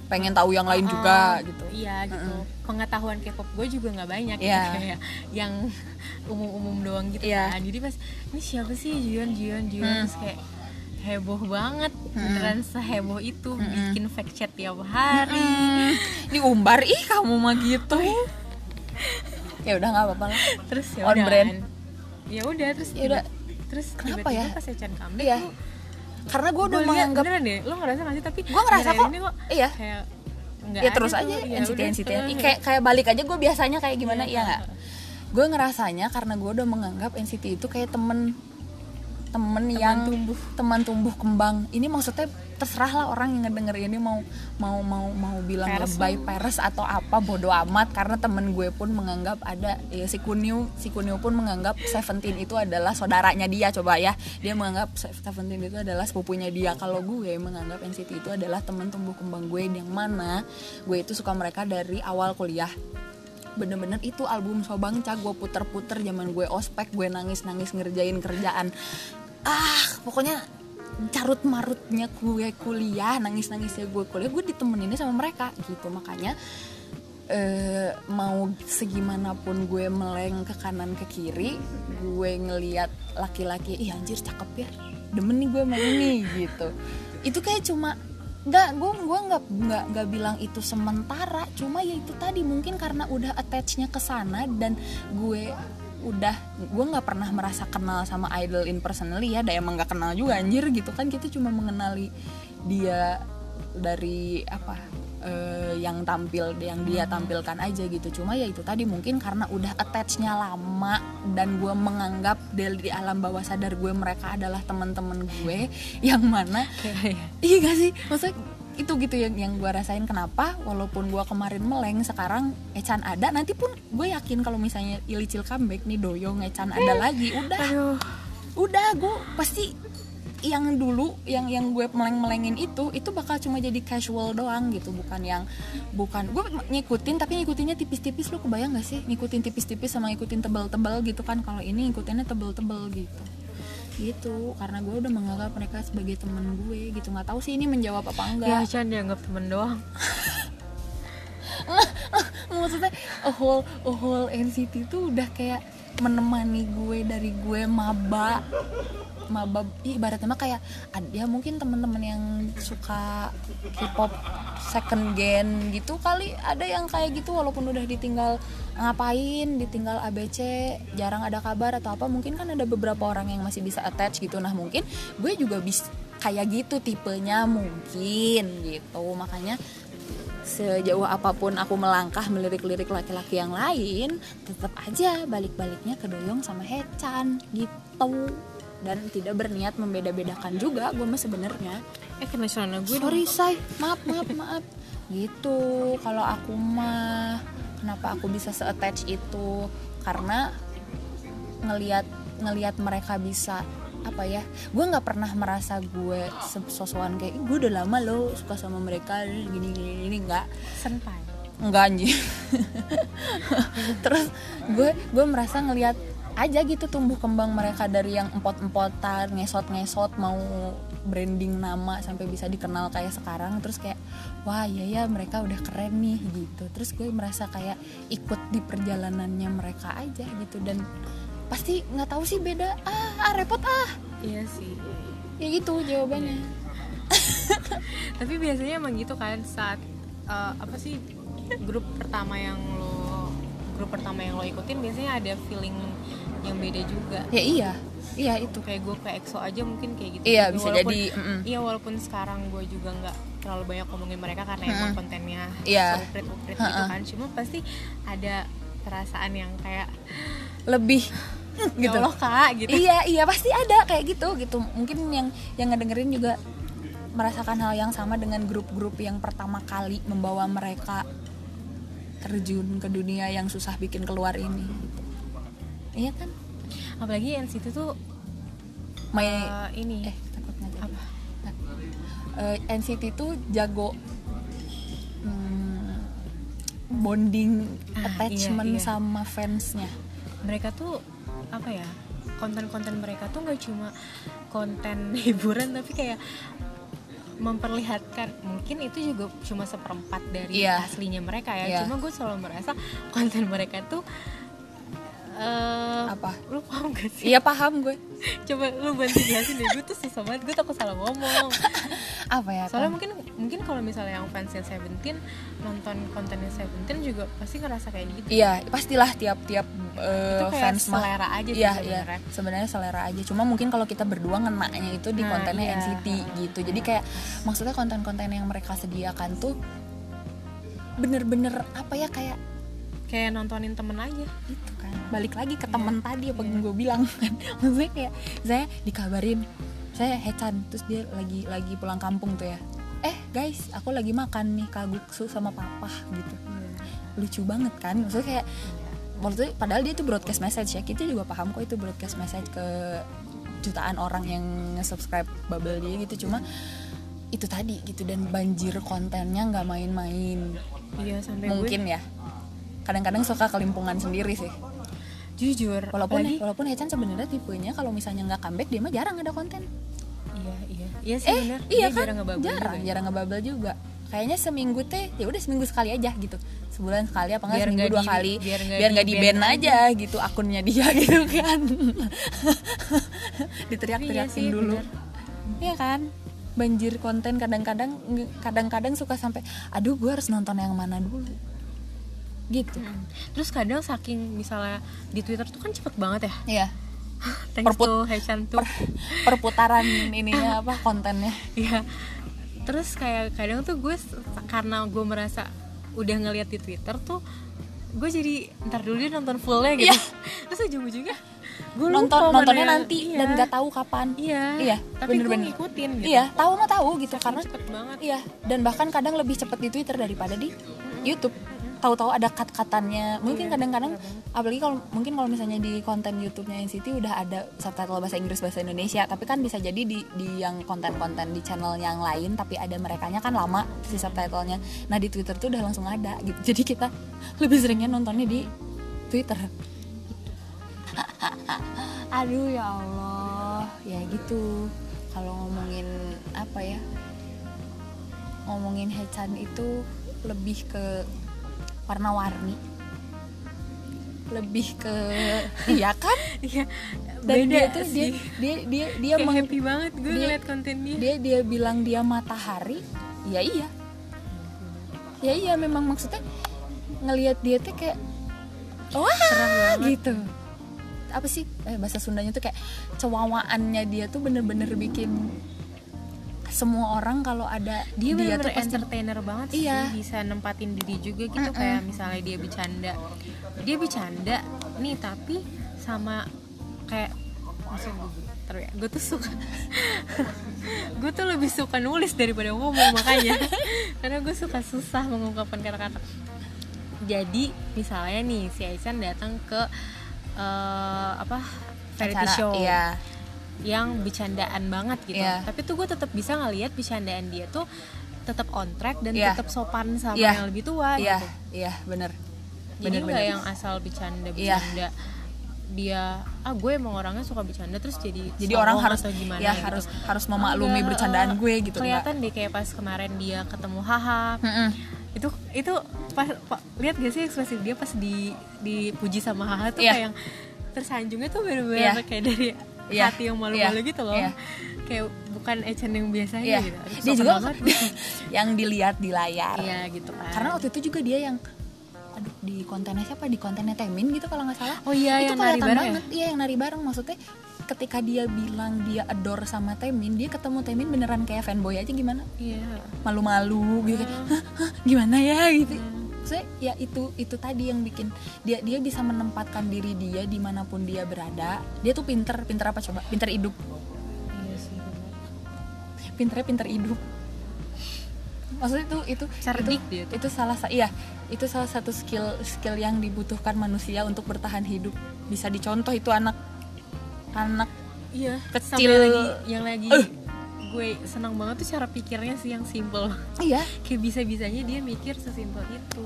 Pengen tahu yang lain Oh, juga gitu. iya gitu. Pengetahuan K-pop gue juga nggak banyak Iya. gitu, (laughs) kayak yang (laughs) umum-umum doang gitu Iya. kan. Jadi pas ini siapa sih? Jion Jion Jion Hmm. terus kayak heboh banget beneran seheboh itu bikin fact chat tiap hari Hmm, diumbar ih kamu mah gitu ya udah nggak apa-apa lah terus ya On brand. kan. ya udah terus Ya udah. tiba- terus Kenapa tiba-tiba ya? pas Echan comeback Iya. tuh karena gue udah menganggap beneran deh lo ngerasa gak sih tapi Gue ngerasa kok. ini Iya. kayak nggak ya terus tuh, aja ya NCT udah. NCT Eh, kayak kayak balik aja gue biasanya kayak gimana Iya. ya nggak gue ngerasanya karena gue udah menganggap NCT itu kayak temen temen yang tumbuh. teman tumbuh kembang. Ini maksudnya terserah lah orang yang ngedenger ini mau mau mau mau bilang Peres lebay peres atau apa bodoh amat. Karena temen gue pun menganggap ada ya si Kunio si Kunio pun menganggap Seventeen itu adalah saudaranya dia coba ya. Dia menganggap Seventeen itu adalah sepupunya dia. Kalau gue menganggap NCT itu adalah teman tumbuh kembang gue yang mana gue itu suka mereka dari awal kuliah. Bener-bener itu album Sobangca gue puter-puter zaman gue ospek gue nangis-nangis ngerjain kerjaan ah pokoknya carut marutnya gue kuliah nangis nangisnya gue kuliah gue ditemeninnya sama mereka gitu. Makanya eh, mau segimanapun gue meleng ke kanan ke kiri gue ngeliat laki-laki ih anjir cakep ya demen nih gue sama ini gitu. Itu kayak cuma nggak gue gue nggak nggak nggak bilang itu sementara cuma ya itu tadi mungkin karena udah attachnya ke sana dan gue udah gue nggak pernah merasa kenal sama idol in personally ya dan emang nggak kenal juga anjir gitu kan. Kita cuma mengenali dia dari apa eh, yang tampil yang dia tampilkan aja gitu. Cuma ya itu tadi mungkin karena udah attachnya lama dan gue menganggap dari di alam bawah sadar gue mereka adalah teman-teman gue yang mana Kayak- iya. Gak sih? Maksudnya itu gitu yang yang gue rasain kenapa walaupun gue kemarin meleng sekarang Echan ada nanti pun gue yakin kalau misalnya Ilicil comeback nih Doyong Echan ada lagi udah. aduh. Udah gue pasti yang dulu yang yang gue meleng melengin itu itu bakal cuma jadi casual doang gitu bukan yang bukan gue ngikutin tapi ngikutinnya tipis-tipis lo kebayang gak sih? Ngikutin tipis-tipis sama ngikutin tebal-tebal gitu kan kalau ini ngikutinnya tebal-tebal gitu gitu karena gue udah menganggap mereka sebagai temen gue gitu. Nggak tahu sih ini menjawab apa ya enggak Chan dianggap temen doang. (laughs) Maksudnya a whole a whole NCT itu udah kayak menemani gue dari gue maba maba ih, ibaratnya mah kayak ada ya mungkin teman-teman yang suka K-pop second gen gitu kali ada yang kayak gitu walaupun udah ditinggal ngapain ditinggal ABC jarang ada kabar atau apa mungkin kan ada beberapa orang yang masih bisa attach gitu. Nah mungkin gue juga bisa kayak gitu tipenya mungkin gitu. Makanya sejauh apa pun aku melangkah melirik-lirik laki-laki yang lain tetap aja balik-baliknya ke Doyong sama Hechan gitu dan tidak berniat membeda-bedakan juga gue mah sebenarnya. Eh kena celana gue dong. sorry say. Maaf maaf maaf. Gitu kalau aku mah kenapa aku bisa se-attach itu? Karena ngelihat ngelihat mereka bisa apa ya gue nggak pernah merasa gue sosokan kayak "Ih, gue udah lama loh suka sama mereka gini gini gini. Nggak. Senpai Enggak anjing. (laughs) Terus gue gue merasa ngelihat aja gitu tumbuh kembang mereka dari yang empot-empotan, ngesot-ngesot mau branding nama sampai bisa dikenal kayak sekarang. Terus kayak wah iya ya mereka udah keren nih gitu. Terus gue merasa kayak ikut di perjalanannya mereka aja gitu. Dan pasti nggak tahu sih beda ah, ah repot ah. Iya sih. Ya gitu jawabannya. (laughs) Tapi biasanya emang gitu kan saat eh, apa sih grup pertama yang lo grup pertama yang lo ikutin biasanya ada feeling yang beda juga ya iya iya itu kayak gue ke EXO aja mungkin kayak gitu Iya, juga. bisa Walaupun- jadi, mm-mm. iya walaupun sekarang gue juga nggak terlalu banyak ngomongin mereka karena emang Mm-mm. kontennya Iya. uprit uprit gitu kan cuma pasti ada perasaan yang kayak lebih ya gitu Allah kak gitu iya iya pasti ada kayak gitu gitu mungkin yang yang ngedengerin juga merasakan hal yang sama dengan grup-grup yang pertama kali membawa mereka terjun ke dunia yang susah bikin keluar ini gitu. Iya kan apalagi NCT tuh my eh, ini eh takut nggak jadi. apa Eh, NCT tuh jago hmm, bonding Ah, attachment iya, iya. sama fansnya mereka tuh apa ya konten-konten mereka tuh nggak cuma konten (laughs) hiburan tapi kayak memperlihatkan mungkin itu juga cuma seperempat dari Iya. aslinya mereka ya Iya. cuma gue selalu merasa konten mereka tuh eh Apa? lu paham gak sih Iya paham gue. (laughs) coba lu bantu jelasin deh gue tuh susah banget gue takut salah ngomong (laughs) Apa ya? soalnya Kom? mungkin mungkin kalau misalnya yang fansnya Seventeen nonton kontennya Seventeen juga pasti ngerasa kayak gitu Iya, pastilah tiap-tiap eh, itu kayak fans mah. selera aja sih Iya, iya. sebenarnya Sebenarnya selera aja. Cuma mungkin kalau kita berdua ngenaknya itu di Nah, kontennya iya. NCT gitu. Jadi kayak maksudnya konten-konten yang mereka sediakan tuh bener-bener apa ya kayak kayak nontonin temen aja itu kan. Balik lagi ke Iya, temen tadi apa yang gue bilang. Kan (laughs) maksudnya kayak saya dikabarin saya Hechan terus dia lagi lagi pulang kampung tuh ya. Eh guys aku lagi makan nih kaguksu sama papa gitu. Lucu banget kan? Maksudnya kayak maksudnya padahal dia tuh broadcast message ya. Kita juga paham kok itu broadcast message ke jutaan orang yang nge-subscribe bubble dia gitu. Cuma itu tadi gitu. Dan banjir kontennya nggak main-main. Iya sampai mungkin ya kadang-kadang suka kelimpungan sendiri sih. Jujur walaupun apalagi- walaupun Hechan sebenarnya tipenya kalau misalnya nggak comeback dia mah jarang ada konten. Iya iya. Iya sih eh bener. iya Dia kan? jarang ngebubble jarang juga. jarang ngebubble juga. Kayaknya seminggu teh ya udah seminggu sekali aja gitu. Sebulan sekali apa enggak Biar seminggu dua di- kali. biar nggak biar nggak di di-ban ban aja gitu akunnya dia (laughs) gitu kan. (laughs) Diteriak-teriakin Iya dulu. bener. Iya kan? Banjir konten kadang-kadang kadang-kadang suka sampai aduh gue harus nonton yang mana dulu gitu Hmm. Terus kadang saking misalnya di Twitter tuh kan cepet banget ya. Iya (laughs) Thanks Perput- to Hechan tuh. perputaran (laughs) ininya apa kontennya Iya. Terus kayak kadang tuh gue karena gue merasa udah ngeliat di Twitter tuh gue jadi ntar dulu dia nonton fullnya gitu. Iya. (laughs) Terus ujung-ujungnya gue nonton lupa mana nontonnya yang- nanti iya. dan nggak tahu kapan Iya. Iya, Tapi gue bener-bener. ngikutin gitu. iya tahu mah tahu gitu Saking karena cepet banget. iya dan bahkan kadang lebih cepat di Twitter daripada di YouTube tahu-tahu ada cut-cutannya mungkin Iya, kadang-kadang bener banget. apalagi kalau mungkin kalau misalnya di konten YouTube-nya NCT udah ada subtitle bahasa Inggris bahasa Indonesia tapi kan bisa jadi di di yang konten-konten di channel yang lain tapi ada merekanya kan lama si subtitlenya. Nah di Twitter tuh udah langsung ada gitu. Jadi kita lebih seringnya nontonnya di Twitter. (laughs) Aduh ya Allah. Ya gitu. Kalau ngomongin apa ya? Ngomongin Hechan itu lebih ke warna-warni. Lebih ke iya kan? (laughs) Iya. dan Beda dia tuh dia sih. dia dia dia, Kayak meng- happy banget gue dia- ngeliat konten dia. dia dia bilang dia matahari. Ya iya. Ya iya memang maksudnya ngelihat dia tuh kayak wah gitu. Apa sih? Eh, bahasa Sundanya tuh kayak cewawaannya dia tuh bener-bener bikin semua orang kalau ada dia tuh bener-bener pasti entertainer banget Iya. sih bisa nempatin diri juga gitu Mm-mm. kayak misalnya dia bercanda. Dia bercanda nih tapi sama kayak maksudnya gue bentar ya gue tuh suka (laughs) gue tuh lebih suka nulis daripada ngomong makanya. (laughs) Karena gue suka susah mengungkapkan kata-kata. Jadi misalnya nih si Aisan datang ke eh, apa variety acara, show. iya yang bercandaan banget gitu. Iya. Tapi tuh gue tetap bisa ngelihat bercandaan dia tuh tetap on track dan Iya. tetap sopan sama Iya. yang lebih tua iya gitu. iya bener Jadi nggak yang asal bercanda Iya. bercanda dia ah gue emang orangnya suka bercanda terus jadi jadi orang harus atau gimana ya gitu. harus harus memaklumi Enggak, bercandaan eh, gue gitu kelihatan deh kayak pas kemarin dia ketemu haha itu itu pas, pa- lihat gak sih ekspresi dia pas di dipuji sama haha tuh Iya. kayak yang tersanjungnya tuh bener-bener Iya. kayak dari Iya. hati yang malu-malu Iya. gitu loh. Iya. kayak bukan Echan yang biasanya Iya. gitu. Aduh, dia juga (laughs) yang dilihat di layar. Iya gitu kan. Karena waktu itu juga dia yang aduh di kontennya siapa? Di kontennya Temin gitu kalau nggak salah. Oh iya itu yang nari bareng ya? banget iya yang nari bareng. Maksudnya ketika dia bilang dia adore sama Temin dia ketemu Temin beneran kayak fanboy aja gimana? Iya. Malu-malu gitu. Kayak "Hah, hah, gimana ya? gitu saya ya itu itu tadi yang bikin dia dia bisa menempatkan diri dia di mana pun dia berada. Dia tuh pinter pinter apa coba? Pinter hidup. Iya pinternya pinter hidup. Maksudnya itu itu cerdik itu, dia tuh. itu salah sa- iya itu salah satu skill skill yang dibutuhkan manusia untuk bertahan hidup. Bisa dicontoh itu anak anak iya Kecil. Sampai lagi yang lagi. Eh. Gue senang banget tuh cara pikirnya sih yang simple iya (laughs) kayak bisa bisanya dia mikir sesimpel itu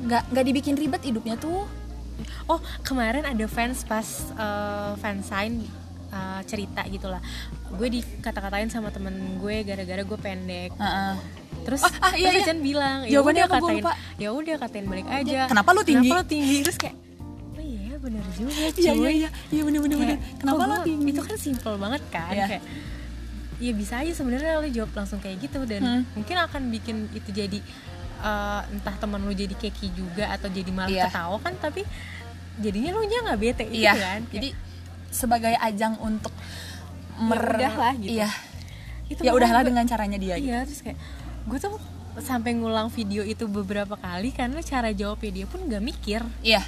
nggak nggak dibikin ribet hidupnya tuh oh kemarin ada fans pas eh, fansign uh, cerita gitulah gue dikata-katain sama temen gue gara-gara gue pendek Heeh. terus Ah, ah, iya, terus iya. Bilang ya udah katain ya udah katain balik aja Kenapa lu tinggi? kenapa lu tinggi terus kayak oh iya bener juga cuy Iya iya iya, iya bener bener bener. Kenapa oh, gua- tinggi? itu kan simple banget kan Iya. kayak ya bisa aja sebenarnya lo jawab langsung kayak gitu dan Hmm. mungkin akan bikin itu jadi eh, entah teman lu jadi keki juga atau jadi malah Iya. ketawa kan tapi jadinya lu nya nggak bete gitu Iya. kan Jadi sebagai ajang untuk mer udahlah gitu. Iya. itu Ya udahlah gua- dengan caranya dia. gitu. iya terus kayak gue tuh sampai ngulang video itu beberapa kali karena cara jawabnya dia pun nggak mikir Iya.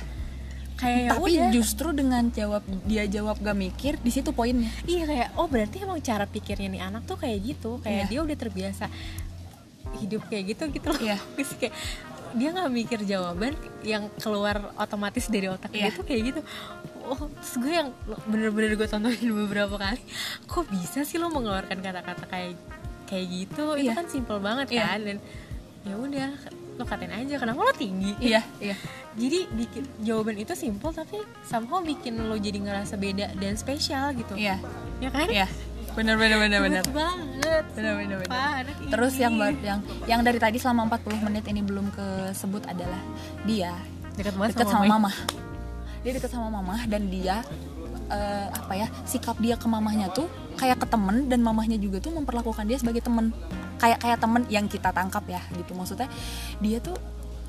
Kayak ya Tapi udah justru dengan jawab dia jawab gak mikir, di situ poinnya. iya kayak oh berarti emang cara pikirnya nih anak tuh kayak gitu kayak Iya. dia udah terbiasa hidup kayak gitu gitu loh Iya. (laughs) Terus kayak dia nggak mikir jawaban yang keluar otomatis dari otak dia Iya. tuh kayak gitu oh terus gue yang bener-bener gue tontonin (laughs) beberapa kali kok bisa sih lo mengeluarkan kata-kata kayak kayak gitu itu Iya. kan simple banget Iya. kan dan ya udah lo katain aja kenapa lo tinggi Iya, iya. jadi bikin jawaban itu simple tapi somehow bikin lo jadi ngerasa beda dan spesial gitu Iya. ya kan Iya. Bener bener bener bener. Banget Bener, bener, bener. Terus yang yang yang dari tadi selama 40 menit ini belum kesebut adalah dia dekat banget dekat sama, sama mama. Dia dekat sama mama dan dia eh, apa ya sikap dia ke mamahnya tuh kayak ke temen dan mamahnya juga tuh memperlakukan dia sebagai temen kayak kayak temen yang kita tangkap ya gitu. Maksudnya dia tuh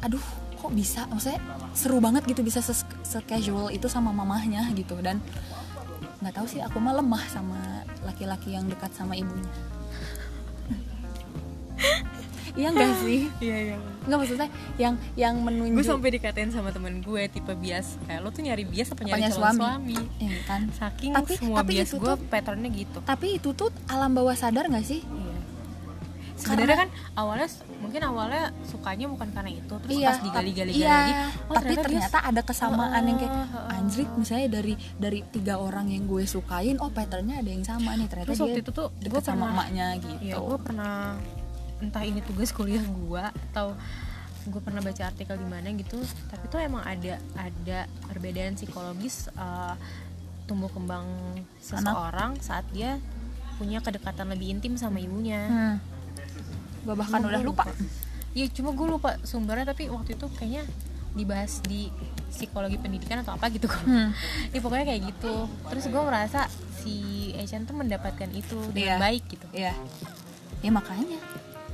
aduh kok bisa maksudnya seru banget gitu bisa se, casual itu sama mamahnya gitu. Dan nggak tahu sih aku mah lemah sama laki-laki yang dekat sama ibunya. (laughs) Iya enggak sih? Iya iya. Enggak maksudnya yang yang menunjuk gue sampai dikatain sama temen gue tipe bias. Kayak lo tuh nyari bias apa nyari Apanya calon suami? suami, Iya kan. Saking Tapi- semua tapi bias gue patternnya gitu. Tapi itu tuh alam bawah sadar nggak sih? Iya sebenarnya kan awalnya mungkin awalnya sukanya bukan karena itu terus pas digali-gali iya, lagi oh tapi ternyata ada kesamaan yang kayak anjrit misalnya dari dari tiga orang yang gue sukain oh patternnya ada yang sama nih ternyata terus dia waktu itu tuh gue sama pernah emaknya gitu Iya, gue pernah entah ini tugas kuliah gue atau gue pernah baca artikel di mana gitu, tapi tuh emang ada ada perbedaan psikologis eh, tumbuh kembang seseorang saat dia punya kedekatan lebih intim sama ibunya. hmm. Gue bahkan Cuma udah gua lupa Iya, cuma gue lupa sumbernya tapi waktu itu kayaknya dibahas di psikologi pendidikan atau apa gitu Hmm. ya pokoknya kayak gitu terus gue merasa si Echan tuh mendapatkan itu dengan Iya. baik gitu Iya. Ya makanya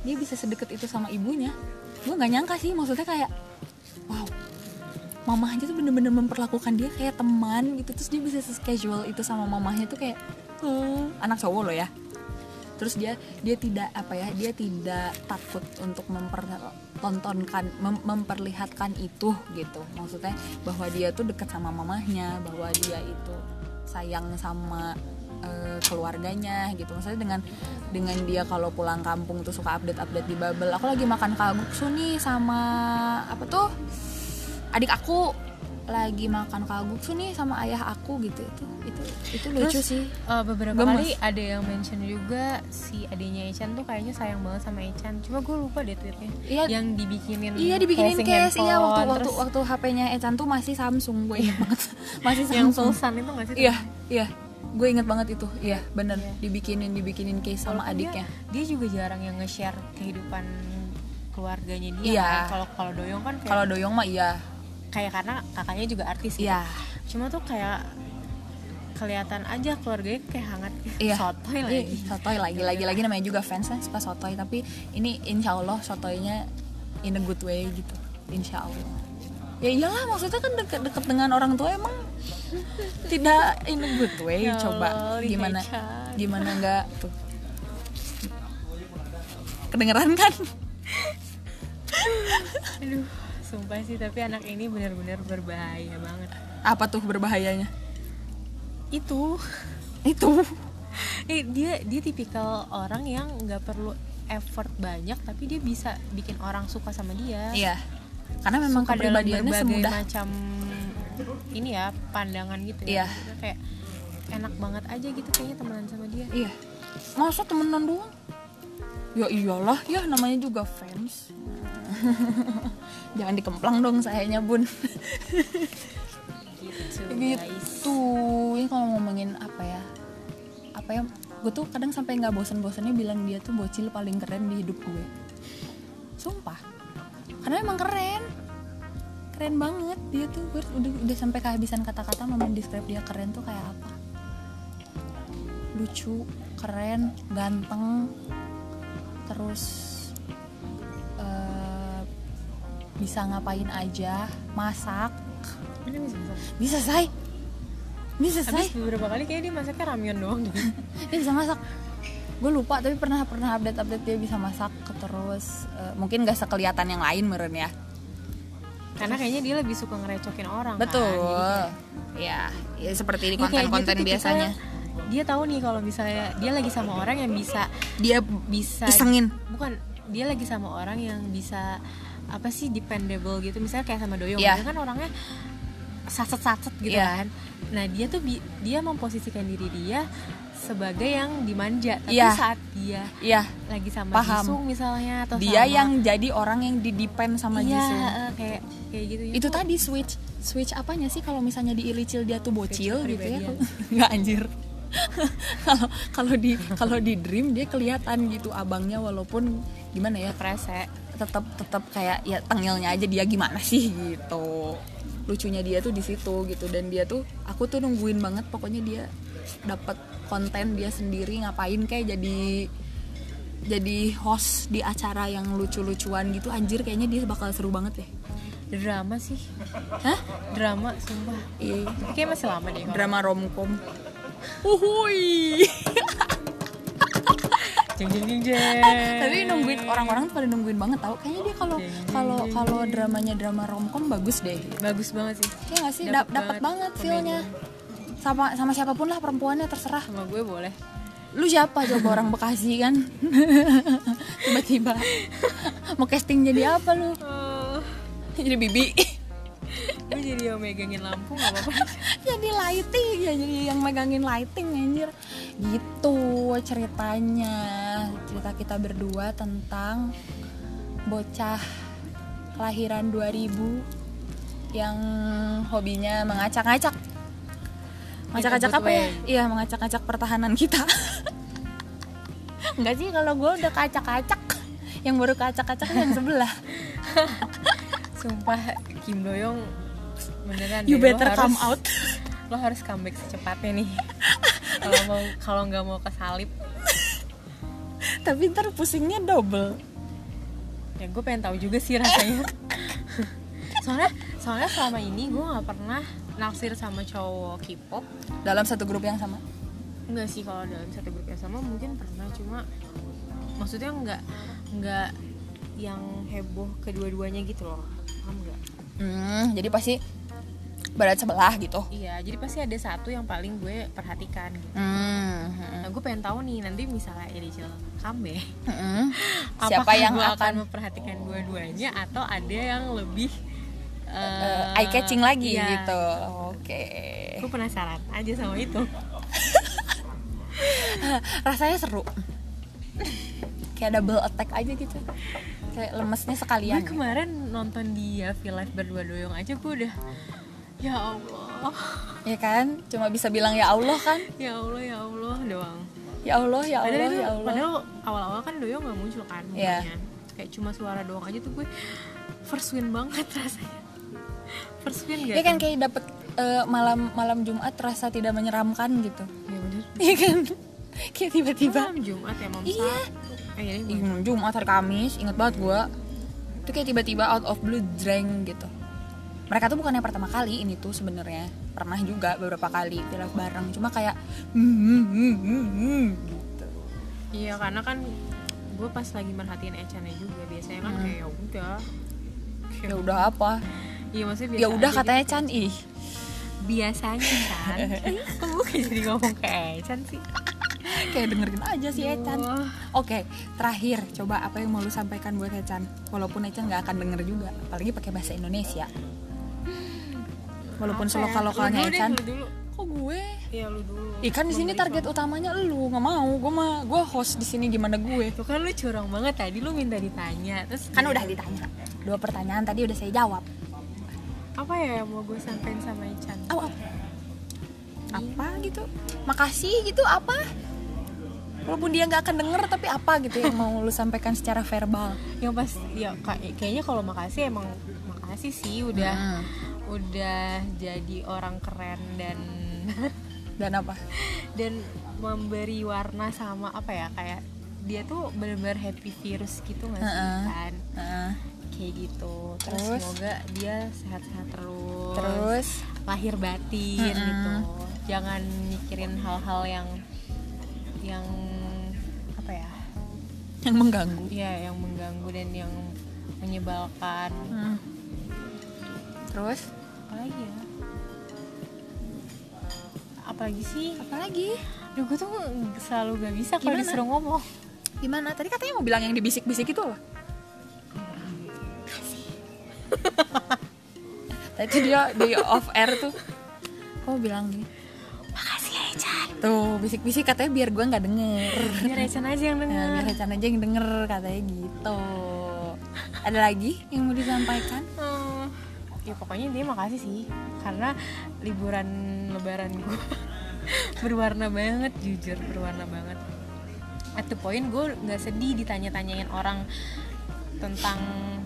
dia bisa sedekat itu sama ibunya. Gue nggak nyangka sih maksudnya kayak wow. Mamahnya tuh bener-bener memperlakukan dia kayak teman gitu terus dia bisa casual itu sama mamahnya tuh kayak "Hmm, anak cowok loh ya. Terus dia dia tidak apa ya dia tidak takut untuk mempertontonkan mem- memperlihatkan itu gitu. Maksudnya bahwa dia tuh dekat sama mamahnya bahwa dia itu sayang sama eh, keluarganya gitu. Maksudnya dengan dengan dia kalau pulang kampung tuh suka update update di bubble. Aku lagi makan kalguksu nih sama apa tuh adik aku lagi makan kalguksu nih sama ayah aku gitu. Itu itu itu lucu Terus, sih. Uh, beberapa Gemes. kali ada yang mention juga si adiknya Echan tuh kayaknya sayang banget sama Echan. Cuma gue lupa deh tweetnya Iya. yang dibikinin Iya dibikinin case. Iya handphone, waktu waktu terus waktu HP-nya Echan tuh masih Samsung gue inget banget. (laughs) Masih yang Samsung. Sulsan itu gak sih iya iya. Gue inget banget itu. Iya bener. Iya. dibikinin dibikinin case sama Walaupun adiknya. dia, dia juga jarang yang nge-share kehidupan keluarganya dia Iya. kan. kalau kalau Doyong kan kalau Doyong mah iya kayak karena kakaknya juga artis gitu. iya. Cuma tuh kayak kelihatan aja keluarganya kayak hangat Iya. sotoy Iya, lagi. sotoy lagi. Lagi lagi namanya juga fans kan suka sotoy. Tapi ini insya Allah sotoynya in a good way gitu. Insya Allah. Ya iyalah maksudnya kan deket-deket dengan orang tua emang tidak in a good way. Ya coba Allah, gimana gimana nggak tuh? Kedengeran kan? Aduh sumpah sih tapi anak ini benar-benar berbahaya banget. Apa tuh berbahayanya? Itu. Itu. (laughs) Eh, dia dia tipikal orang yang nggak perlu effort banyak tapi dia bisa bikin orang suka sama dia. Iya. Karena memang suka kepribadiannya semudah. macam ini ya pandangan gitu Iya. ya. Maksudnya kayak enak banget aja gitu kayaknya temenan sama dia. Iya. Masa temenan doang ya iyalah ya namanya juga fans. (laughs) Jangan dikemplang dong sayanya bun. Gitu, gitu. ini kalau ngomongin apa ya? Apa ya? Gue tuh kadang sampai nggak bosen-bosennya bilang dia tuh bocil paling keren di hidup gue. Sumpah. Karena emang keren. Keren banget dia tuh. Gue udah udah sampai kehabisan kata-kata mau mendescribe dia keren tuh kayak apa. Lucu keren ganteng terus eh, bisa ngapain aja masak. Ini bisa masak. bisa say. Bisa say. Habis beberapa kali kayak dia masaknya ramen doang deh. (laughs) dia bisa masak. Gue lupa tapi pernah pernah update update dia bisa masak terus eh, mungkin gak sekelihatan yang lain meren ya. Karena kayaknya dia lebih suka ngerecokin orang kan. betul. Jadi kayak- ya ya seperti di Ya, kayak konten-konten gitu tipikalnya, biasanya. Dia tahu nih kalau misalnya dia lagi sama orang yang bisa dia bisa isengin. Bukan dia lagi sama orang yang bisa apa sih dependable gitu. Misalnya kayak sama Doyong. Dia kan orangnya saset-saset gitu Iya. kan. Nah dia tuh bi- dia memposisikan diri dia sebagai yang dimanja. Tapi Iya. saat dia iya. lagi sama Paham. Jisung misalnya atau dia sama- yang jadi orang yang didepend sama iya Jisung eh, kayak kayak gitu itu tadi switch switch apanya sih kalau misalnya di Ilicil dia tuh bocil gitu ya? (laughs) nggak anjir (laughs) kalau kalau di kalau di dream dia kelihatan gitu abangnya walaupun gimana ya prese tetap tetap kayak ya tengilnya aja dia gimana sih gitu. Lucunya dia tuh di situ gitu dan dia tuh aku tuh nungguin banget pokoknya dia dapat konten dia sendiri ngapain kayak jadi jadi host di acara yang lucu-lucuan gitu. Anjir kayaknya dia bakal seru banget ya drama sih. Hah? Drama sumpah. Iya. Tapi kayak masih lama deh drama romcom uhui (laughs) jeng jeng jeng jeng. Tapi nungguin orang-orang tuh pada nungguin banget tau. Kayaknya dia kalau kalau kalau dramanya drama romcom bagus deh. Bagus banget sih. Ya nggak sih? Dapat banget banget feelnya. Sama sama siapa pun lah perempuannya terserah. Sama gue boleh. Lu siapa? Coba orang Bekasi kan? (laughs) Tiba-tiba. (laughs) Mau casting jadi apa lu? Oh, jadi bibi gue jadi yang megangin lampu nggak apa-apa. (laughs) Jadi lighting ya jadi yang megangin lighting anjir. Gitu ceritanya. Cerita kita berdua tentang bocah kelahiran 2000 yang hobinya mengacak-acak ngacak-ngacak good apa ya? Iya mengacak-acak pertahanan kita. (laughs) Enggak sih kalau gue udah kacak-kacak. Yang baru kacak-kacak yang sebelah. (laughs) Sumpah Kim Doyong beneran You deh, better harus- come out. (laughs) lo harus comeback secepatnya nih. (laughs) Kalau mau kalau nggak mau kesalip. Tapi ntar pusingnya double. Ya gue pengen tahu juga sih rasanya. (laughs) Soalnya soalnya selama ini gue nggak pernah naksir sama cowok K-pop. Dalam satu grup yang sama? Enggak sih kalau dalam satu grup yang sama mungkin pernah cuma maksudnya nggak nggak yang heboh kedua-duanya gitu loh. Paham nggak? Hmm, Jadi pasti berat sebelah gitu. Iya jadi pasti ada satu yang paling gue perhatikan gitu. Hmm. nah gue pengen tahu nih nanti misalnya Rachel comeback hmm. (laughs) Siapa yang gue akan memperhatikan dua-duanya atau ada yang lebih uh, eh, eye catching lagi iya. gitu? Oke. Gue penasaran aja sama itu. (laughs) Rasanya seru. Kayak double attack aja gitu. Kayak lemesnya sekalian gue kemarin nonton dia feel live berdua doyong aja gue udah ya Allah. Ya kan? Cuma bisa bilang ya Allah kan? Ya Allah ya Allah doang. Ya Allah ya padahal Allah itu ya Allah. padahal awal-awal kan doyong nggak muncul kan Iya. mukanya kayak cuma suara doang aja tuh gue first win banget (laughs) rasanya. First win gak Ya kan kayak dapet eh, malam malam Jumat rasa tidak menyeramkan gitu. Ya bener. Iya kan? (laughs) Kayak tiba-tiba. Malam Jumat ya malam Iya. Eh, ini malam Jumat hari Kamis inget banget gue itu kayak tiba-tiba out of blue drang gitu mereka tuh bukan yang pertama kali ini tuh sebenarnya. Pernah juga beberapa kali film bareng. Cuma kayak hmm, hmm, hmm, gitu. Iya karena kan gue pas lagi merhatiin Echannya juga biasanya kan kayak ya udah. Ya udah apa? Iya maksudnya biasa ya udah katanya gitu. Chan ih. Biasanya kan (laughs) kok jadi ngomong ke Echan sih. Kayak dengerin aja si Echan. Wah. oke terakhir. Coba apa yang mau lu sampaikan buat Echan? Walaupun Echan nggak akan denger juga apalagi pakai bahasa Indonesia walaupun Apa ya? seloka-lokalnya Lu dulu. Deh, kok gue? Iya lu dulu. Ikan di sini target utamanya lu. Nggak mau. Gue mah gue host di sini gimana gue? Tuh kan lu curang banget tadi lu minta ditanya. Terus kan udah ditanya. Dua pertanyaan tadi udah saya jawab. Apa ya yang mau gue sampein sama Echan oh, apa apa gitu? Makasih gitu apa? Walaupun dia nggak akan denger tapi apa gitu yang mau lu sampaikan secara verbal? (laughs) Yang pas ya kay- kayaknya kalau makasih emang makasih sih udah. Hmm. Udah jadi orang keren dan (laughs) dan apa dan memberi warna sama apa ya kayak dia tuh benar-benar happy virus gitu nggak sih Heeh. kan Heeh. kayak gitu terus, Terus? semoga dia sehat-sehat terus terus lahir batin Mm-mm. gitu jangan mikirin hal-hal yang yang apa ya yang mengganggu ya yang mengganggu dan yang menyebalkan Hmm. terus apalagi ya? Apalagi sih? Apalagi Duh, gue tuh selalu gak bisa kalau disuruh ngomong. Gimana? Tadi katanya mau bilang yang dibisik-bisik itu apa? (laughs) Tadi dia di off air tuh. Kok bilang gini makasih ya tuh bisik-bisik katanya biar gue nggak denger. Biar Echan aja yang Nah, denger. Biar Hecan aja yang denger katanya gitu. Ada lagi yang mau disampaikan? Hmm, ya pokoknya dia makasih sih karena liburan lebaran gue (laughs) berwarna banget jujur berwarna banget. At the point gue nggak sedih ditanya-tanyain orang tentang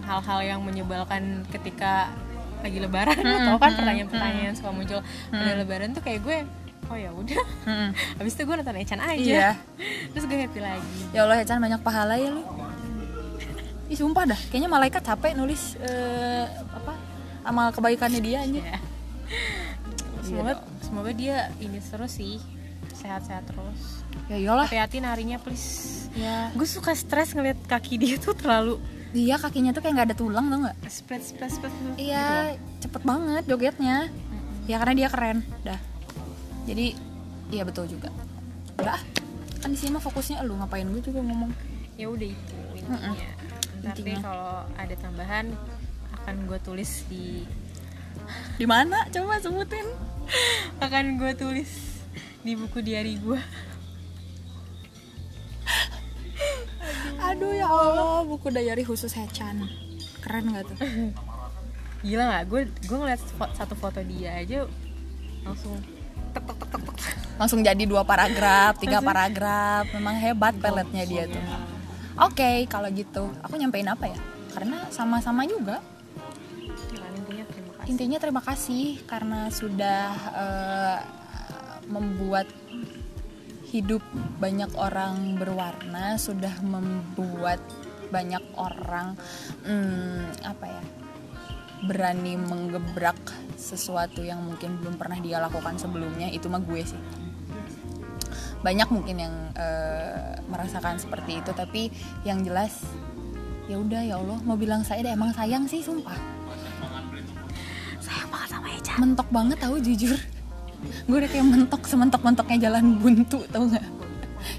hal-hal yang menyebalkan ketika lagi lebaran. (laughs) Lo tau kan pertanyaan-pertanyaan suka muncul. Pada lebaran tuh kayak gue oh ya udah. (laughs) Habis itu gue nonton Echan aja. Iya. terus gue happy lagi. Ya Allah Hecan banyak pahala ya lu. Ih sumpah dah, kayaknya malaikat capek nulis eh, apa amal kebaikannya dia aja. ya semoga semoga dia ini terus sih sehat-sehat terus Ya iyalah. hati-hati narinya please Ya. gue suka stres ngeliat kaki dia tuh terlalu Dia kakinya tuh kayak nggak ada tulang tau nggak? spread spread spread gitu. Iya, cepet banget jogetnya. Ya karena dia keren, dah. Jadi, iya betul juga. Udah, ah. kan di sini mah fokusnya lu ngapain gue juga ngomong. ya udah itu intinya deh Intinya. kalau ada tambahan akan gue tulis di Di mana? Coba sebutin. akan gue tulis di buku diary gue Aduh ya Allah, buku diary khusus Hechan. Keren gak tuh? gila nggak gue gue ngeliat fo- satu foto dia aja langsung tek tek tek tek tek Langsung jadi dua paragraf, tiga paragraf. Memang hebat peletnya dia tuh. Oke, kalau gitu, aku nyampein apa ya? Karena sama-sama juga. Intinya terima kasih karena sudah eh, membuat hidup banyak orang berwarna, sudah membuat banyak orang hmm, apa ya? berani menggebrak sesuatu yang mungkin belum pernah dia lakukan sebelumnya. Itu mah gue sih. Banyak mungkin yang eh, merasakan seperti itu tapi yang jelas ya udah ya Allah mau bilang saya deh emang sayang sih sumpah sayang banget sama Echa mentok banget tahu jujur. Gue udah kayak mentok sementok mentoknya jalan buntu tau nggak?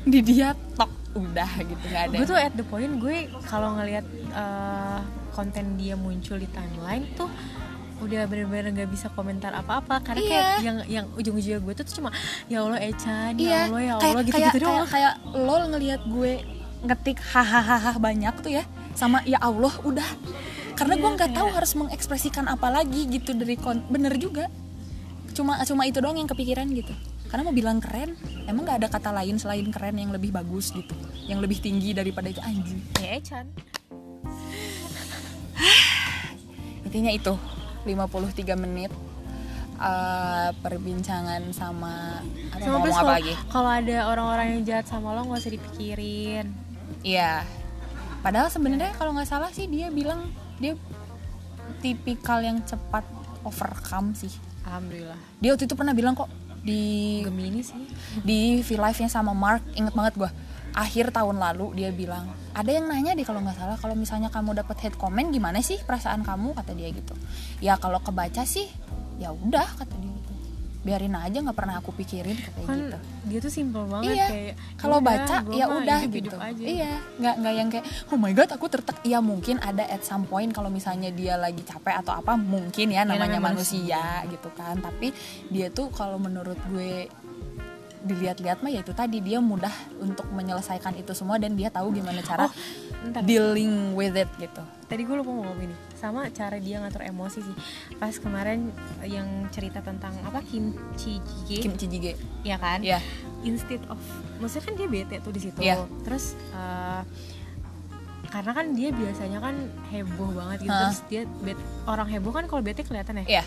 Di dia tok udah gitu nggak ada. Gue tuh at the point gue kalau ngelihat eh, konten dia muncul di timeline tuh udah bener-bener nggak bisa komentar apa-apa. Karena Iya. kayak yang yang ujung-ujungnya gue tuh cuma ya Allah Echa iya ya Allah ya kayak Allah gitu kayak gitu doang. kayak, kayak lol ngelihat gue ngetik hahaha banyak tuh ya sama ya Allah udah karena gue Iya, nggak tahu kayak- harus mengekspresikan apa lagi gitu dari kon bener juga. Cuma cuma itu doang yang kepikiran gitu. Karena mau bilang keren emang nggak ada kata lain selain keren yang lebih bagus gitu. Yang lebih tinggi daripada itu anjing. Ya Echan (sighs) intinya itu 53 menit eh, perbincangan sama apa sama ngomong apa kalau- lagi? kalau ada orang-orang yang jahat sama lo nggak usah dipikirin. Iya. Padahal sebenarnya kalau nggak salah sih dia bilang dia tipikal yang cepat overcome sih. Alhamdulillah. Dia waktu itu pernah bilang kok di Gemini sih. di V live nya sama Mark inget banget gue akhir tahun lalu dia bilang ada yang nanya deh kalau nggak salah kalau misalnya kamu dapat hate comment gimana sih perasaan kamu? kata dia gitu. Ya kalau kebaca sih ya udah kata dia biarin aja nggak pernah aku pikirin katanya kan gitu. dia tuh simple banget iya kayak kalau "Udah, baca ya udah gitu. aja." iya nggak nggak yang kayak oh my god aku tertek ya mungkin ada at some point kalau misalnya dia lagi capek atau apa mungkin ya namanya namanya manusia. gitu kan. Tapi dia tuh kalau menurut gue dilihat-lihat mah ya itu tadi dia mudah untuk menyelesaikan itu semua dan dia tahu gimana cara Oh, dealing with it gitu. Tadi gue lupa mau ngomong ini sama cara dia ngatur emosi sih. Pas kemarin yang cerita tentang apa kimchi jjigae kimchi jjigae ya kan? Ya instead of maksudnya kan dia bete tuh di situ. Iya. terus eh, karena kan dia biasanya kan heboh banget gitu. Heeh. terus dia bet- orang heboh kan kalau bete kelihatan ya Iya,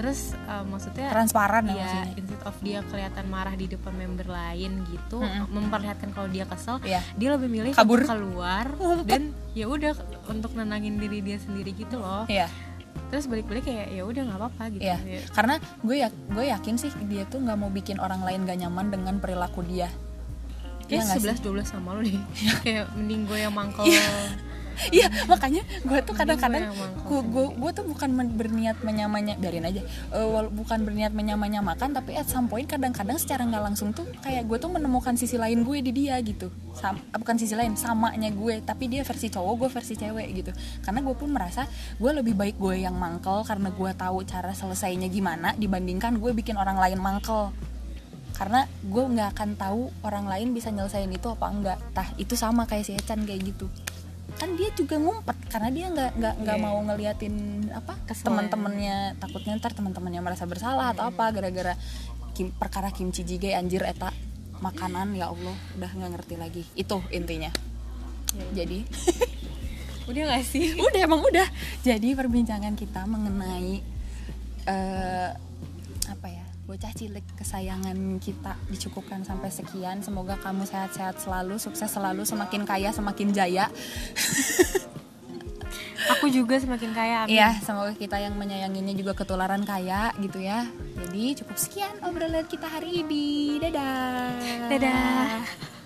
terus eh, maksudnya transparan ya Iya, maksudnya. instead of dia kelihatan marah di depan member lain gitu, Mm-mm. memperlihatkan kalau dia kesel, Iya. dia lebih milih Kabur. keluar (laughs) dan ya udah untuk nenangin diri dia sendiri gitu loh. Iya. Terus balik-balik kayak ya udah nggak apa-apa gitu. Iya, Ya. karena gue ya gue yakin sih dia tuh nggak mau bikin orang lain gak nyaman dengan perilaku dia. Iya Kayak sih? 11 12 sama lu deh. (laughs) kayak mending gue yang mangkel. (laughs) Iya, makanya gue tuh kadang-kadang gue gue tuh bukan men- berniat menyamanya biarin aja wal- bukan berniat menyamanyamakan tapi at some point kadang-kadang secara nggak langsung tuh kayak gue tuh menemukan sisi lain gue di dia gitu. Sam, eh, bukan sisi lain samanya gue tapi dia versi cowok gue versi cewek gitu. Karena gue pun merasa gue lebih baik gue yang mangkel karena gue tahu cara selesainya gimana dibandingkan gue bikin orang lain mangkel. Karena gue nggak akan tahu orang lain bisa nyelesain itu apa enggak. Tah itu sama kayak si Echan kayak gitu kan dia juga ngumpet karena dia nggak nggak nggak Iya. mau ngeliatin apa teman-temannya takutnya ntar teman-temannya merasa bersalah atau apa gara-gara kim, perkara kimchi jjigae anjir eta makanan ya Allah udah nggak ngerti lagi itu intinya Ya. jadi (laughs) Udah gak sih? (laughs) udah emang udah jadi perbincangan kita mengenai eh apa ya bocah cilik kesayangan kita dicukupkan sampai sekian semoga kamu sehat-sehat selalu sukses selalu semakin kaya semakin jaya (laughs) Aku juga semakin kaya. amin. Iya, semoga kita yang menyayanginya juga ketularan kaya gitu ya. Jadi cukup sekian obrolan kita hari ini. Dadah. Dadah.